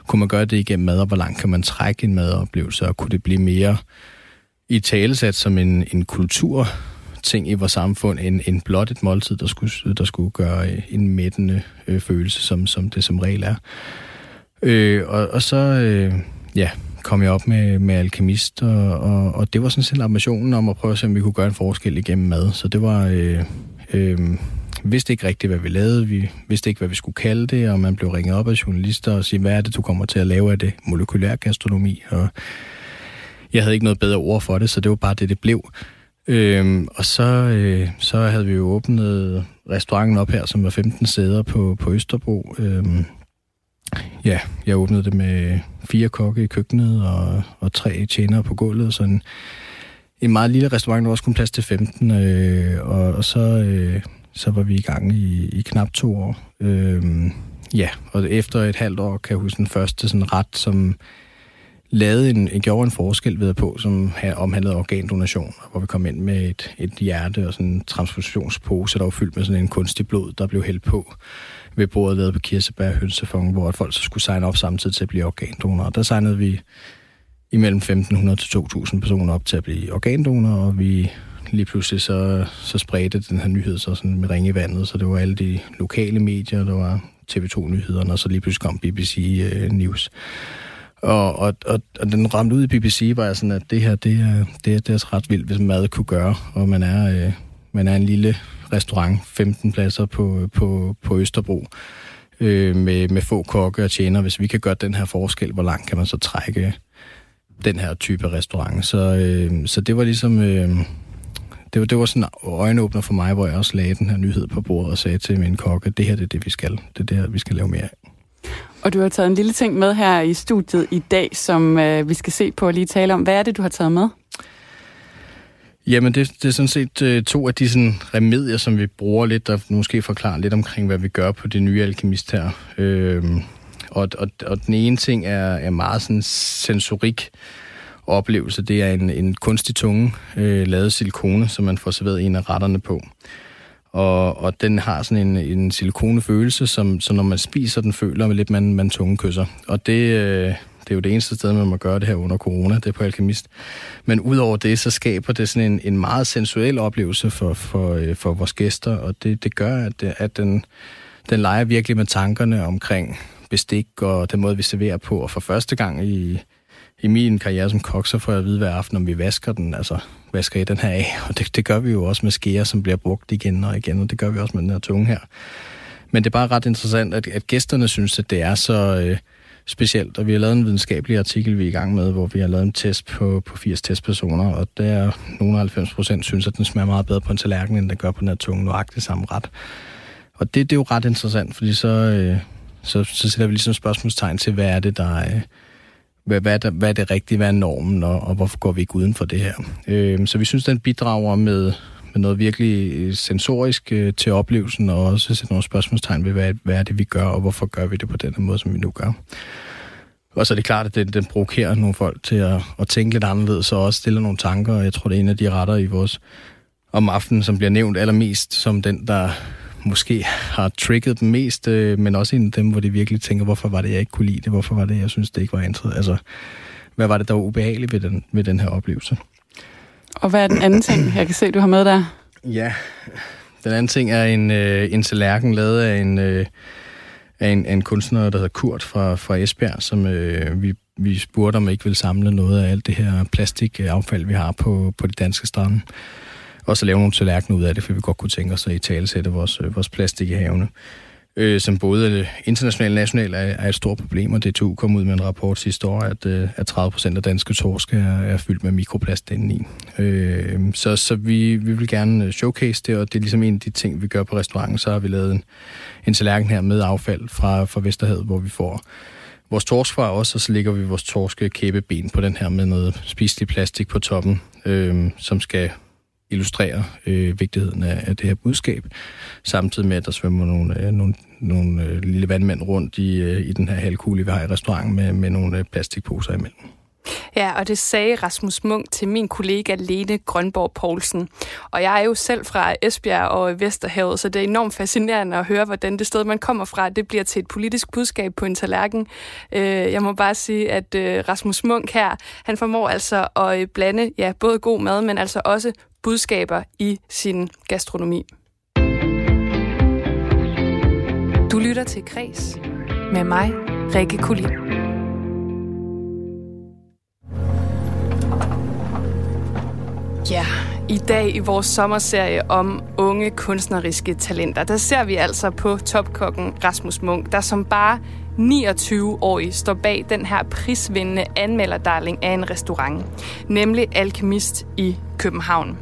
Kunne man gøre det igennem mad, og hvor langt kan man trække en madoplevelse, og kunne det blive mere i talesat som en, en kultur ting i vores samfund, end, end blot et måltid, der skulle, der skulle gøre øh, en mættende øh, følelse, som, som det som regel er. Øh, og, og så, øh, ja, kom jeg op med, med alkemist, og, og, og det var sådan set ambitionen om at prøve at se, om vi kunne gøre en forskel igennem mad. Så det var... Øh, øh, vidste ikke rigtigt, hvad vi lavede. Vi vidste ikke, hvad vi skulle kalde det, og man blev ringet op af journalister og sige, hvad er det, du kommer til at lave af det? Molekylær gastronomi. Og jeg havde ikke noget bedre ord for det, så det var bare det, det blev. Øhm, og så, øh, så havde vi jo åbnet restauranten op her, som var 15 sæder på, på Østerbro. Øhm, Ja, jeg åbnede det med fire kokke i køkkenet og, og tre tjenere på gulvet. Så en, en meget lille restaurant, der også kun plads til 15. Øh, og, og så, øh, så var vi i gang i, i knap to år. Øh, ja, og efter et halvt år kan jeg huske den første sådan ret, som lavede en, en, gjorde en forskel ved på, som omhandlede organdonation, hvor vi kom ind med et, et hjerte og sådan en transfusionspose, der var fyldt med sådan en kunstig blod, der blev hældt på ved bordet lavet på Kirsebær Hønsefong, hvor folk så skulle signe op samtidig til at blive organdonorer. Der signede vi imellem 1.500 til 2.000 personer op til at blive organdonorer, og vi lige pludselig så, så spredte den her nyhed så sådan med ringe i vandet, så det var alle de lokale medier, der var TV2-nyhederne, og så lige pludselig kom BBC uh, øh, News. Og, og, og, og den ramte ud i BBC, var jeg sådan, at det her, det er, det er, det er ret vildt, hvis man kunne gøre, og man er, øh, man er en lille restaurant, 15 pladser på, på, på Østerbro, øh, med, med få kokke og tjener. Hvis vi kan gøre den her forskel, hvor langt kan man så trække den her type restaurant? Så, øh, så det var ligesom... Øh, det var, det var sådan en øjenåbner for mig, hvor jeg også lagde den her nyhed på bordet og sagde til min kokke, det her det er det, vi skal. Det er det her, vi skal lave mere af. Og du har taget en lille ting med her i studiet i dag, som øh, vi skal se på og lige tale om. Hvad er det, du har taget med? Jamen, det, det er sådan set øh, to af de sådan, remedier, som vi bruger lidt, og måske forklarer lidt omkring, hvad vi gør på det nye alkemist her. Øh, og, og, og den ene ting er, er meget sådan sensorik oplevelse. Det er en, en kunstig tunge, øh, lavet silikone, som man får serveret en af retterne på. Og, og den har sådan en, en silikonefølelse, som, så når man spiser den, føler man lidt, man, man tungekysser. Og det, øh, det er jo det eneste sted, man må gøre det her under corona, det er på Alkemist. Men udover det, så skaber det sådan en, en meget sensuel oplevelse for, for, øh, for vores gæster, og det, det gør, at, at den, den leger virkelig med tankerne omkring bestik og den måde, vi serverer på. Og for første gang i, i min karriere som kok, så får jeg at vide hver aften, om vi vasker den, altså vasker i den her af. Og det, det gør vi jo også med skeer, som bliver brugt igen og igen, og det gør vi også med den her tunge her. Men det er bare ret interessant, at, at gæsterne synes, at det er så øh, specielt, og vi har lavet en videnskabelig artikel, vi er i gang med, hvor vi har lavet en test på, på 80 testpersoner, og der er nogle 90 procent synes, at den smager meget bedre på en tallerken, end den gør på den her tunge, nøjagtigt samme ret. Og det, det er jo ret interessant, fordi så, øh, så, så sætter vi ligesom spørgsmålstegn til, hvad er det, der Øh, hvad, hvad, er det, hvad er det rigtige, hvad er normen, og, og hvorfor går vi ikke uden for det her. Øh, så vi synes, den bidrager med, med noget virkelig øh, sensorisk øh, til oplevelsen, og også sætte nogle spørgsmålstegn ved, hvad, hvad er det, vi gør, og hvorfor gør vi det på den måde, som vi nu gør. Og så er det klart, at den, den provokerer nogle folk til at, at tænke lidt anderledes, og også stille nogle tanker, og jeg tror, det er en af de retter i vores om aftenen, som bliver nævnt allermest som den, der måske har trigget dem mest, øh, men også en af dem, hvor de virkelig tænker, hvorfor var det, jeg ikke kunne lide det? Hvorfor var det, jeg synes, det ikke var interessant? Altså, hvad var det, der var ubehageligt ved den, ved den her oplevelse? Og hvad er den anden ting, jeg kan se, du har med der? Ja, den anden ting er en, øh, en tallerken lavet af en, øh, af en, af en kunstner, der hedder Kurt fra, fra Esbjerg, som øh, vi, vi spurgte, om ikke vil samle noget af alt det her plastikaffald, vi har på, på de danske strande og så lave nogle tallerkener ud af det, for vi godt kunne tænke os at i tale sætte vores, øh, vores plastik i havene. Øh, som både internationalt og nationalt er, er et stort problem, og DTU kom ud med en rapport sidste år, at, øh, at 30 procent af danske torsk er, er fyldt med mikroplast indeni. Øh, så så vi, vi vil gerne øh, showcase det, og det er ligesom en af de ting, vi gør på restauranten. Så har vi lavet en, en tallerken her med affald fra, fra Vesterhavet, hvor vi får vores torsk fra os, og så ligger vi vores torske kæbeben på den her med noget spiselig plastik på toppen, øh, som skal illustrerer øh, vigtigheden af, af det her budskab, samtidig med, at der svømmer nogle, øh, nogle, nogle øh, lille vandmænd rundt i, øh, i den her halvkugle, vi har i restauranten, med, med nogle øh, plastikposer imellem. Ja, og det sagde Rasmus Munk til min kollega Lene Grønborg Poulsen. Og jeg er jo selv fra Esbjerg og Vesterhavet, så det er enormt fascinerende at høre, hvordan det sted, man kommer fra, det bliver til et politisk budskab på en tallerken. Øh, jeg må bare sige, at øh, Rasmus Munk her, han formår altså at øh, blande ja, både god mad, men altså også budskaber i sin gastronomi. Du lytter til Kres med mig, Rikke Kulin. Ja, i dag i vores sommerserie om unge kunstneriske talenter, der ser vi altså på topkokken Rasmus Munk, der som bare 29-årig står bag den her prisvindende anmelderdarling af en restaurant, nemlig Alkemist i København.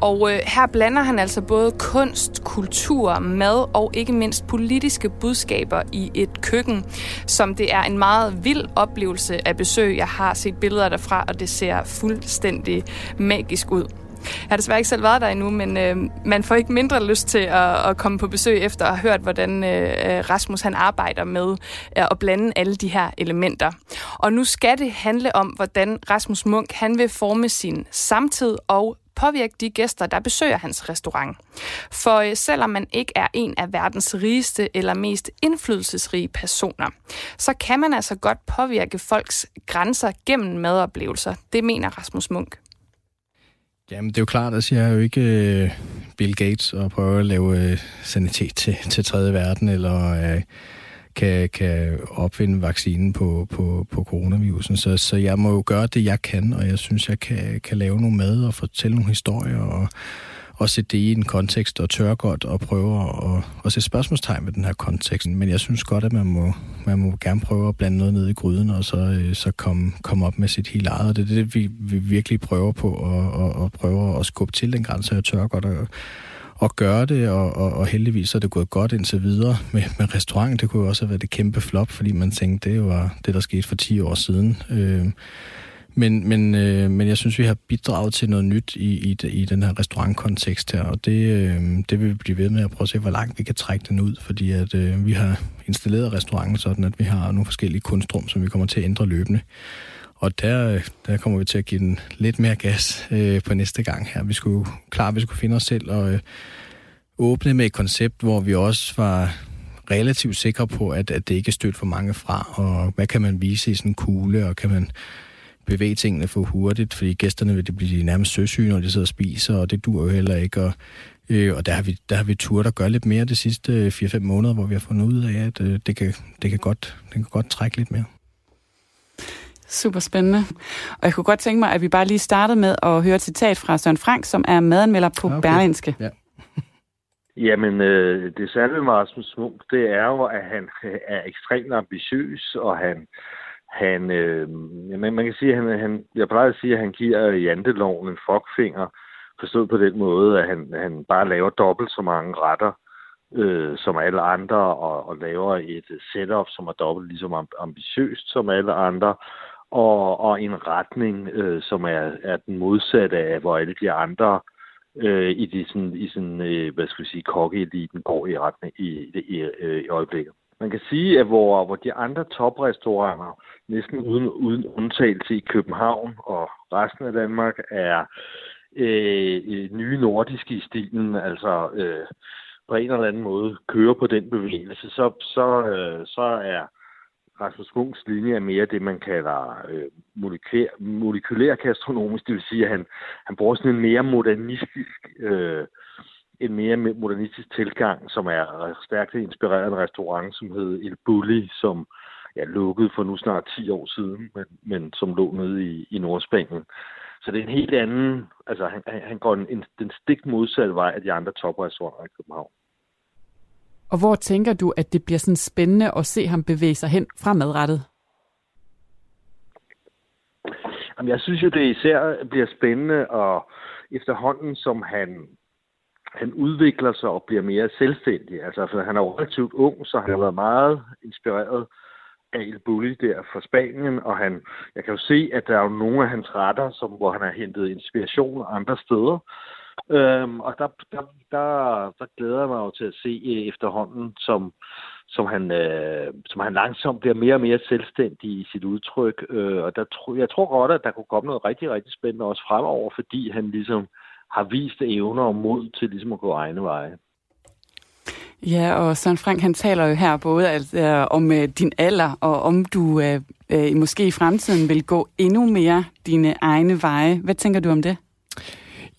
Og øh, her blander han altså både kunst, kultur, mad og ikke mindst politiske budskaber i et køkken, som det er en meget vild oplevelse at besøge. Jeg har set billeder derfra, og det ser fuldstændig magisk ud. Jeg har desværre ikke selv været der endnu, men øh, man får ikke mindre lyst til at, at komme på besøg efter at have hørt, hvordan øh, Rasmus han arbejder med øh, at blande alle de her elementer. Og nu skal det handle om, hvordan Rasmus Munk han vil forme sin samtid og påvirke de gæster, der besøger hans restaurant. For øh, selvom man ikke er en af verdens rigeste eller mest indflydelsesrige personer, så kan man altså godt påvirke folks grænser gennem madoplevelser. Det mener Rasmus Munk. Jamen, det er jo klart, at jeg er jo ikke øh, Bill Gates og prøver at lave øh, sanitet til, til tredje verden, eller øh, kan, kan opfinde vaccinen på, på, på coronavirusen. Så, så jeg må jo gøre det, jeg kan, og jeg synes, jeg kan, kan lave nogle mad og fortælle nogle historier og, og sætte det i en kontekst og tør godt og prøve at, at sætte spørgsmålstegn ved den her kontekst. Men jeg synes godt, at man må, man må gerne prøve at blande noget ned i gryden, og så, øh, så komme, komme op med sit helt eget. Og det er det, vi, vi virkelig prøver på, og, og, og prøver at skubbe til den grænse jeg tør godt at at gøre det, og, og, og heldigvis er det gået godt indtil videre. Med, med restaurant, det kunne jo også have været et kæmpe flop, fordi man tænkte, det var det, der skete for 10 år siden. Øh, men, men, øh, men jeg synes, vi har bidraget til noget nyt i, i, i den her restaurantkontekst her, og det, øh, det vil vi blive ved med at prøve at se, hvor langt vi kan trække den ud, fordi at øh, vi har installeret restauranten sådan, at vi har nogle forskellige kunstrum, som vi kommer til at ændre løbende. Og der, der kommer vi til at give den lidt mere gas øh, på næste gang her. Vi skulle klar, vi skulle finde os selv og øh, åbne med et koncept, hvor vi også var relativt sikre på, at, at det ikke er stødt for mange fra, og hvad kan man vise i sådan en kugle, og kan man bevæge tingene for hurtigt, fordi gæsterne vil det blive nærmest søsyge, når de sidder og spiser, og det dur jo heller ikke. Og, øh, og der har vi, der har vi turt at gøre lidt mere de sidste øh, 4-5 måneder, hvor vi har fundet ud af, at øh, det, kan, det, kan godt, det kan godt trække lidt mere. Super spændende. Og jeg kunne godt tænke mig, at vi bare lige startede med at høre et citat fra Søren Frank, som er madanmelder på okay. Berlinske. Ja. Jamen, øh, det særlige med Rasmus Munk, det er jo, at han er ekstremt ambitiøs, og han, han øh, man, man kan sige, han, han, jeg plejer at sige, at han giver janteloven en fuckfinger, forstået på den måde, at han, han bare laver dobbelt så mange retter, øh, som alle andre, og, og laver et setup, som er dobbelt lige så ambitiøst som alle andre, og, og en retning, øh, som er, er den modsatte af, hvor alle de andre øh, i, de, sådan, i sådan, øh, hvad skal vi sige, kokkeeliten går i retning i, i, i, øh, i øjeblikket. Man kan sige, at hvor, hvor de andre toprestauranter, næsten uden, uden undtagelse i København og resten af Danmark, er øh, øh nye nordiske i stilen, altså øh, på en eller anden måde kører på den bevægelse, så, så, øh, så er Rasmus Munchs linje er mere det, man kalder øh, molekylær, molekylær gastronomisk, det vil sige, at han, han bruger sådan en mere modernistisk, øh, en mere modernistisk tilgang, som er stærkt inspireret af en restaurant, som hed El Bulli, som ja, lukkede for nu snart 10 år siden, men, men som lå nede i, i Nordspanien. Så det er en helt anden, altså han, han går en, en, den stik modsatte vej af de andre toprestauranter i København. Og hvor tænker du, at det bliver sådan spændende at se ham bevæge sig hen fremadrettet? Jamen, jeg synes jo, det især bliver spændende, og efterhånden som han, han udvikler sig og bliver mere selvstændig, altså for han er jo relativt ung, så han har været meget inspireret af El Bulli der fra Spanien, og han, jeg kan jo se, at der er jo nogle af hans retter, som, hvor han har hentet inspiration andre steder. Øhm, og der, der, der, der glæder jeg mig jo til at se øh, efterhånden, som, som, han, øh, som han langsomt bliver mere og mere selvstændig i sit udtryk. Øh, og der, tro, jeg tror godt, at der kunne komme noget rigtig, rigtig spændende også fremover, fordi han ligesom har vist evner og mod til ligesom at gå egne veje. Ja, og Søren Frank, han taler jo her både altså, om øh, din alder, og om du uh, måske i fremtiden vil gå endnu mere dine egne veje. Hvad tænker du om det?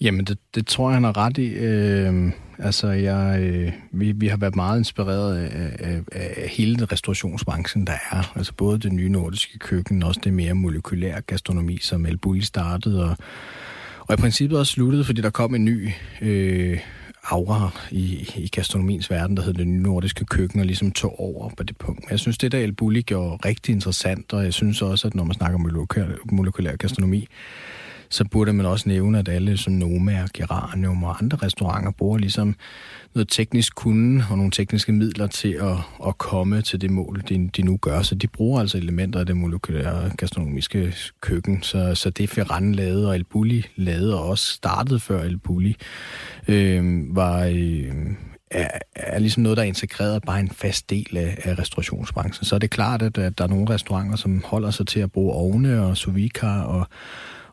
Jamen, det, det tror jeg, han har ret i. Øh, altså, jeg, øh, vi, vi har været meget inspireret af, af, af hele restaurationsbranchen, der er. Altså både det nye nordiske køkken, og også det mere molekylære gastronomi, som El Bulli startede, og, og i princippet også sluttede, fordi der kom en ny øh, aura i, i gastronomiens verden, der hed det nye nordiske køkken, og ligesom tog over på det punkt. Men jeg synes, det der El Bulli gjorde rigtig interessant, og jeg synes også, at når man snakker om molekylær, molekylær gastronomi, så burde man også nævne, at alle som Noma og Geranium og andre restauranter bruger ligesom noget teknisk kunde og nogle tekniske midler til at, at komme til det mål, de, de nu gør. Så de bruger altså elementer af det molekylære gastronomiske køkken. Så, så det Ferran lavede og El Bulli lavede og også startede før El Bulli, øh, var... Øh, er, er ligesom noget, der er integreret bare en fast del af, af restaurationsbranchen. Så er det klart, at, at der er nogle restauranter, som holder sig til at bruge ovne og sous og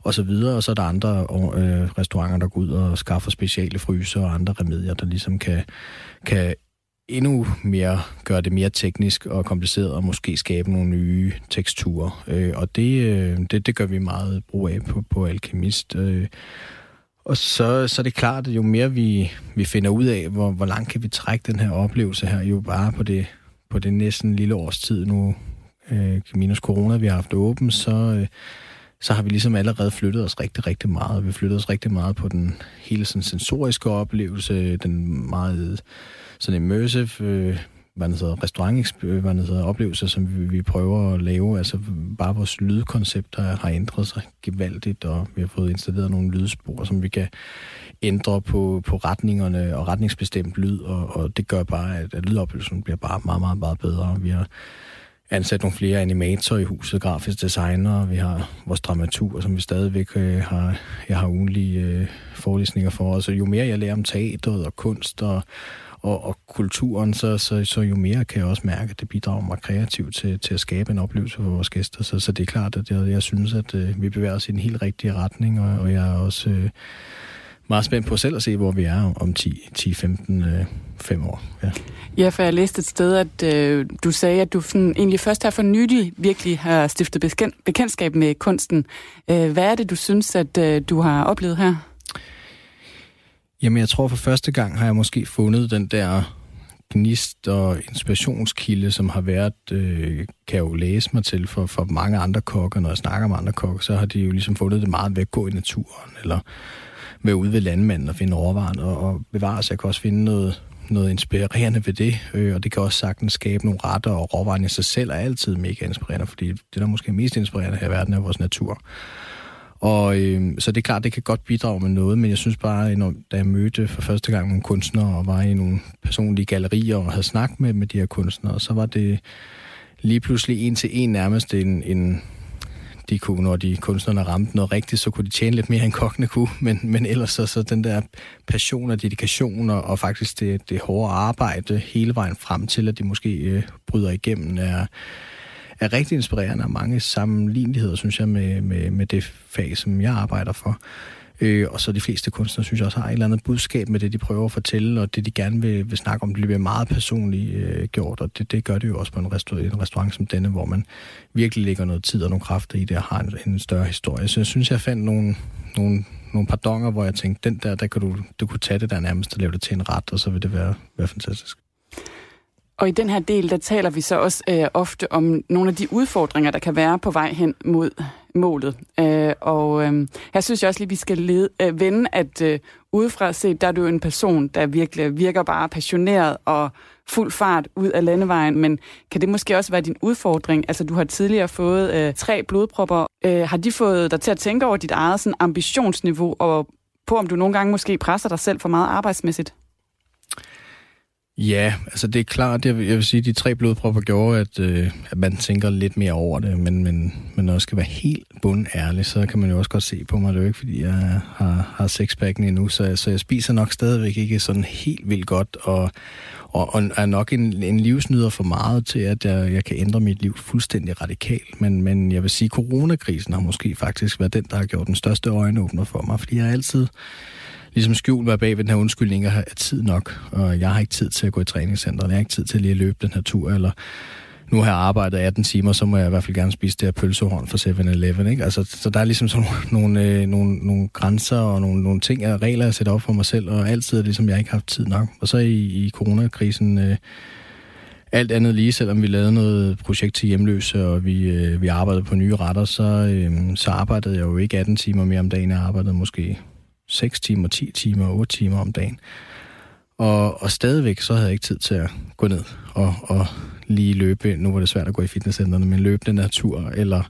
og så videre, og så er der andre øh, restauranter, der går ud og skaffer speciale fryser og andre remedier, der ligesom kan, kan endnu mere gøre det mere teknisk og kompliceret, og måske skabe nogle nye teksturer. Øh, og det, øh, det, det gør vi meget brug af på, på Alkemist. Øh, og så, så er det klart, at jo mere vi, vi finder ud af, hvor, hvor langt kan vi trække den her oplevelse her, jo bare på det, på det næsten lille års tid nu, øh, minus corona, vi har haft åben, så, øh, så har vi ligesom allerede flyttet os rigtig, rigtig meget. Vi flyttet os rigtig meget på den hele sådan sensoriske oplevelse, den meget sådan immersive, øh, hvad det hedder, restaurant, øh, hvad det hedder, oplevelser, som vi, vi prøver at lave. Altså bare vores lydkoncepter har, har ændret sig gevaldigt, og vi har fået installeret nogle lydspor, som vi kan ændre på, på retningerne og retningsbestemt lyd, og, og det gør bare, at, at lydoplevelsen bliver bare meget, meget, meget bedre. Vi har ansat nogle flere animatorer i huset, grafisk designer, vi har vores dramatur, som vi stadigvæk øh, har, jeg har ugenlige øh, forelæsninger for. Og så jo mere jeg lærer om teateret og kunst og, og, og kulturen, så, så, så jo mere kan jeg også mærke, at det bidrager mig kreativt til, til at skabe en oplevelse for vores gæster. Så, så det er klart, at jeg, jeg synes, at øh, vi bevæger os i den helt rigtige retning, og, og jeg er også... Øh, meget spændt på selv at se, hvor vi er om 10, 10 15, øh, 5 år. Ja. ja, for jeg læste et sted, at øh, du sagde, at du sådan, egentlig først her for nylig virkelig har stiftet bekendtskab med kunsten. Øh, hvad er det, du synes, at øh, du har oplevet her? Jamen, jeg tror for første gang har jeg måske fundet den der gnist og inspirationskilde, som har været, øh, kan jeg jo læse mig til for, for mange andre kokker. Når jeg snakker med andre kokker, så har de jo ligesom fundet det meget at gå i naturen, eller med ude ved landmanden og finde råvaren og, og bevare sig. Jeg kan også finde noget, noget inspirerende ved det, øh, og det kan også sagtens skabe nogle retter, og råvaren i sig selv er altid mega inspirerende, fordi det, der måske er mest inspirerende her i verden, er vores natur. Og øh, så det er klart, det kan godt bidrage med noget, men jeg synes bare, når, da jeg mødte for første gang nogle kunstnere og var i nogle personlige gallerier og havde snakket med, med de her kunstnere, så var det lige pludselig en til en nærmest en, en de kunne, når de kunstnerne ramte noget rigtigt, så kunne de tjene lidt mere end kokkene kunne, men, men ellers så, så den der passion og dedikation og, og faktisk det, det hårde arbejde hele vejen frem til, at de måske øh, bryder igennem, er, er rigtig inspirerende og mange sammenligneligheder, synes jeg, med, med, med det fag, som jeg arbejder for. Øh, og så de fleste kunstnere, synes jeg også, har et eller andet budskab med det, de prøver at fortælle, og det, de gerne vil, vil snakke om, det bliver meget personligt øh, gjort, og det, det gør det jo også på en restaurant, en restaurant som denne, hvor man virkelig lægger noget tid og nogle kræfter i det, og har en, en større historie. Så jeg synes, jeg fandt nogle, nogle, nogle pardonger, hvor jeg tænkte, den der, der kan du, du kunne tage det der nærmest og lave det til en ret, og så vil det være, være fantastisk. Og i den her del, der taler vi så også øh, ofte om nogle af de udfordringer, der kan være på vej hen mod målet. Øh, og øh, her synes jeg også lige, vi skal lede, øh, vende, at øh, udefra set, der er du en person, der virkelig virker bare passioneret og fuld fart ud af landevejen, men kan det måske også være din udfordring? Altså, du har tidligere fået øh, tre blodpropper. Øh, har de fået dig til at tænke over dit eget sådan, ambitionsniveau, og på om du nogle gange måske presser dig selv for meget arbejdsmæssigt? Ja, altså det er klart, jeg vil, jeg vil sige, at de tre blodpropper gjorde, at, øh, at man tænker lidt mere over det, men, men, men når jeg skal være helt bundærlig, så kan man jo også godt se på mig, det er jo ikke, fordi jeg har, har sexpacken endnu, så, så jeg spiser nok stadigvæk ikke sådan helt vildt godt, og, og, og er nok en, en livsnyder for meget til, at jeg, jeg kan ændre mit liv fuldstændig radikalt, men, men jeg vil sige, at coronakrisen har måske faktisk været den, der har gjort den største øjenåbner for mig, fordi jeg har altid ligesom skjult mig bag ved den her undskyldning, at have tid nok, og jeg har ikke tid til at gå i træningscenteret, jeg har ikke tid til lige at løbe den her tur, eller nu har jeg arbejdet 18 timer, så må jeg i hvert fald gerne spise det her pølsehorn fra 7-Eleven. Ikke? Altså, så der er ligesom sådan nogle, øh, nogle, nogle grænser og nogle, nogle ting og regler, jeg sætter op for mig selv, og altid er det, som jeg ikke har haft tid nok. Og så i, i coronakrisen, øh, alt andet lige, selvom vi lavede noget projekt til hjemløse, og vi, øh, vi arbejdede på nye retter, så, øh, så arbejdede jeg jo ikke 18 timer mere om dagen. Jeg arbejdede måske 6 timer, 10 timer, 8 timer om dagen. Og, og stadigvæk så havde jeg ikke tid til at gå ned og, og lige løbe. Nu var det svært at gå i fitnesscenterne, men løbe den eller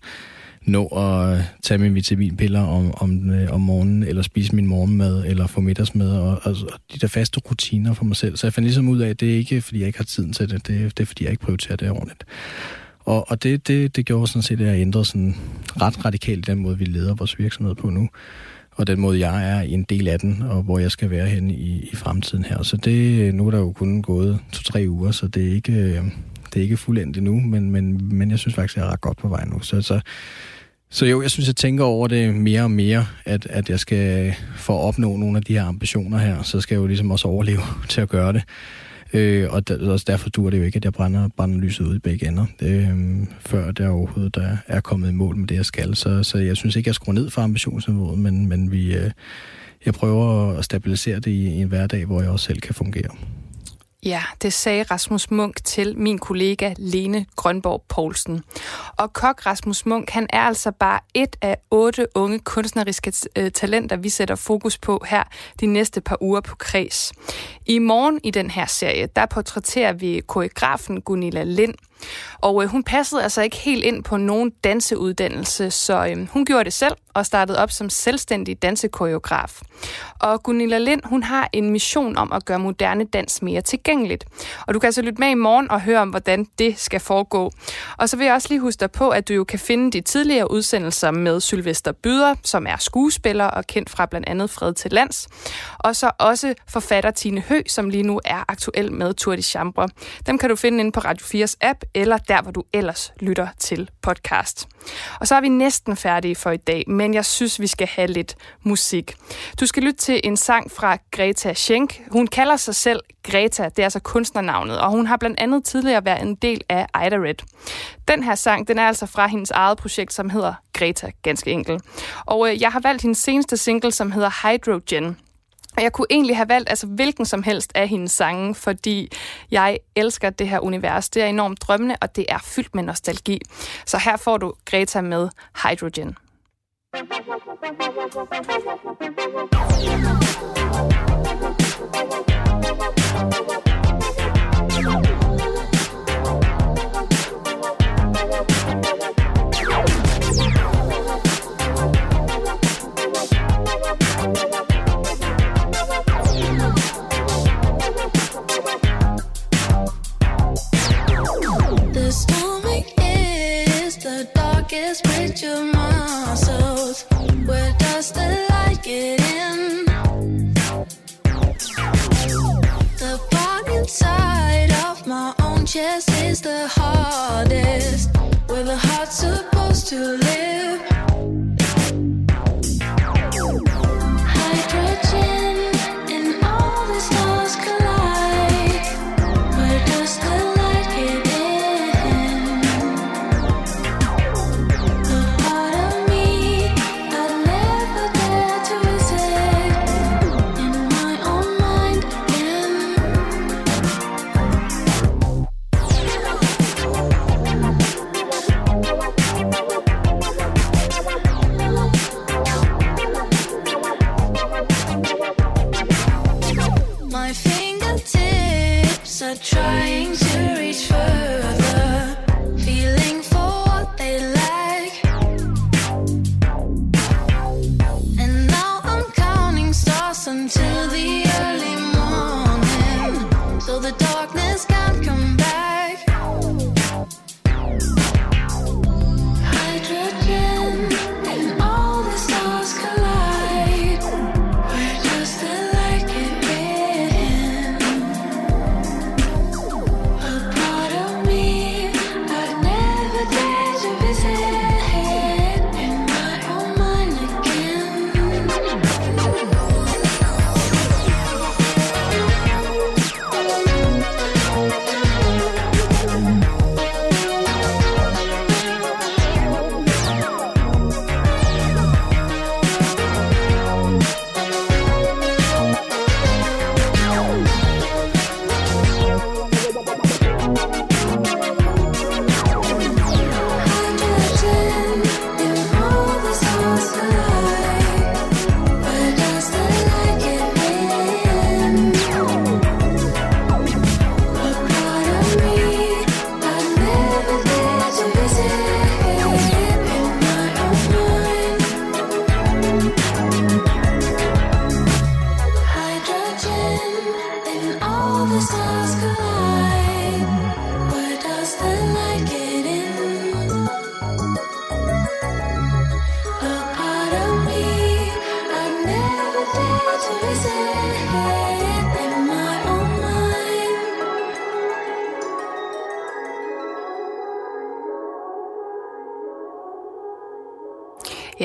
nå at tage mine vitaminpiller om, om, øh, om morgenen, eller spise min morgenmad, eller få middagsmad, og, og, og de der faste rutiner for mig selv. Så jeg fandt ligesom ud af, at det er ikke, fordi jeg ikke har tiden til det, det, det er, fordi jeg ikke prioriterer det ordentligt. Og, og det, det, det gjorde sådan set, at jeg ændrede sådan ret radikalt den måde, vi leder vores virksomhed på nu og den måde, jeg er en del af den, og hvor jeg skal være hen i, i fremtiden her. Så det, nu er der jo kun gået to-tre uger, så det er ikke, øh, det er ikke fuldendt endnu, men, men, men jeg synes faktisk, jeg er ret godt på vej nu. Så, så, så jo, jeg synes, jeg tænker over det mere og mere, at, at jeg skal for at opnå nogle af de her ambitioner her, så skal jeg jo ligesom også overleve til at gøre det. Øh, og der, også derfor dur det jo ikke, at jeg brænder, brænder lyset ud i begge ender, øh, før der overhovedet der er kommet i mål med det, jeg skal. Så, så jeg synes ikke, jeg skruer ned for ambitionsniveauet, men, men vi, øh, jeg prøver at stabilisere det i, i en hverdag, hvor jeg også selv kan fungere. Ja, det sagde Rasmus Munk til min kollega Lene Grønborg Poulsen. Og kok Rasmus Munk, han er altså bare et af otte unge kunstneriske øh, talenter, vi sætter fokus på her de næste par uger på Kreds. I morgen i den her serie, der portrætterer vi koreografen Gunilla Lind, og øh, hun passede altså ikke helt ind på nogen danseuddannelse, så øh, hun gjorde det selv og startede op som selvstændig dansekoreograf. Og Gunilla Lind, hun har en mission om at gøre moderne dans mere tilgængeligt. Og du kan altså lytte med i morgen og høre om, hvordan det skal foregå. Og så vil jeg også lige huske dig på, at du jo kan finde de tidligere udsendelser med Sylvester Byder, som er skuespiller og kendt fra blandt andet Fred til Lands. Og så også forfatter Tine Hø, som lige nu er aktuel med Tour de Chambre. Dem kan du finde inde på Radio 4's app, eller der, hvor du ellers lytter til podcast. Og så er vi næsten færdige for i dag, men jeg synes, vi skal have lidt musik. Du skal lytte til en sang fra Greta Schenk. Hun kalder sig selv Greta, det er altså kunstnernavnet, og hun har blandt andet tidligere været en del af Ida Red. Den her sang, den er altså fra hendes eget projekt, som hedder Greta, ganske enkelt. Og øh, jeg har valgt hendes seneste single, som hedder Hydrogen. Og jeg kunne egentlig have valgt altså hvilken som helst af hendes sange, fordi jeg elsker det her univers. Det er enormt drømmende, og det er fyldt med nostalgi. Så her får du Greta med Hydrogen. The darkest bridge of soul. Where does the light get in? The part inside of my own chest is the hardest.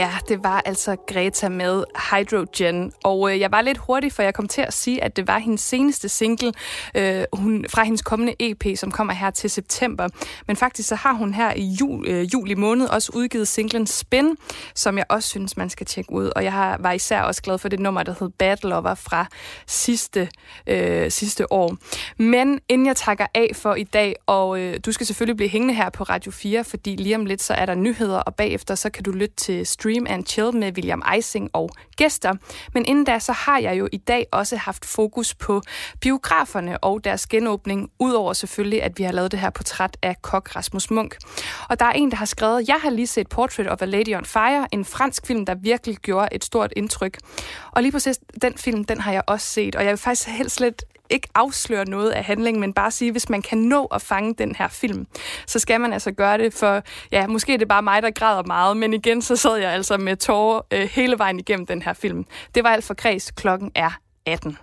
Ja, det var altså Greta med Hydrogen. Og øh, jeg var lidt hurtig, for jeg kom til at sige, at det var hendes seneste single øh, hun, fra hendes kommende EP, som kommer her til september. Men faktisk så har hun her i jul, øh, juli måned også udgivet singlen Spin, som jeg også synes, man skal tjekke ud. Og jeg har, var især også glad for det nummer, der hed Bad Lover fra sidste, øh, sidste år. Men inden jeg takker af for i dag, og øh, du skal selvfølgelig blive hængende her på Radio 4, fordi lige om lidt så er der nyheder, og bagefter så kan du lytte til Stream and Chill med William Eising og gæster. Men inden da, så har jeg jo i dag også haft fokus på biograferne og deres genåbning, udover selvfølgelig, at vi har lavet det her portræt af kok Rasmus Munk. Og der er en, der har skrevet, jeg har lige set Portrait of a Lady on Fire, en fransk film, der virkelig gjorde et stort indtryk. Og lige præcis den film, den har jeg også set, og jeg vil faktisk helst slet ikke afsløre noget af handlingen, men bare sige, hvis man kan nå at fange den her film, så skal man altså gøre det, for ja, måske er det bare mig, der græder meget, men igen, så sad jeg altså med tårer øh, hele vejen igennem den her film. Det var alt for kreds. Klokken er 18.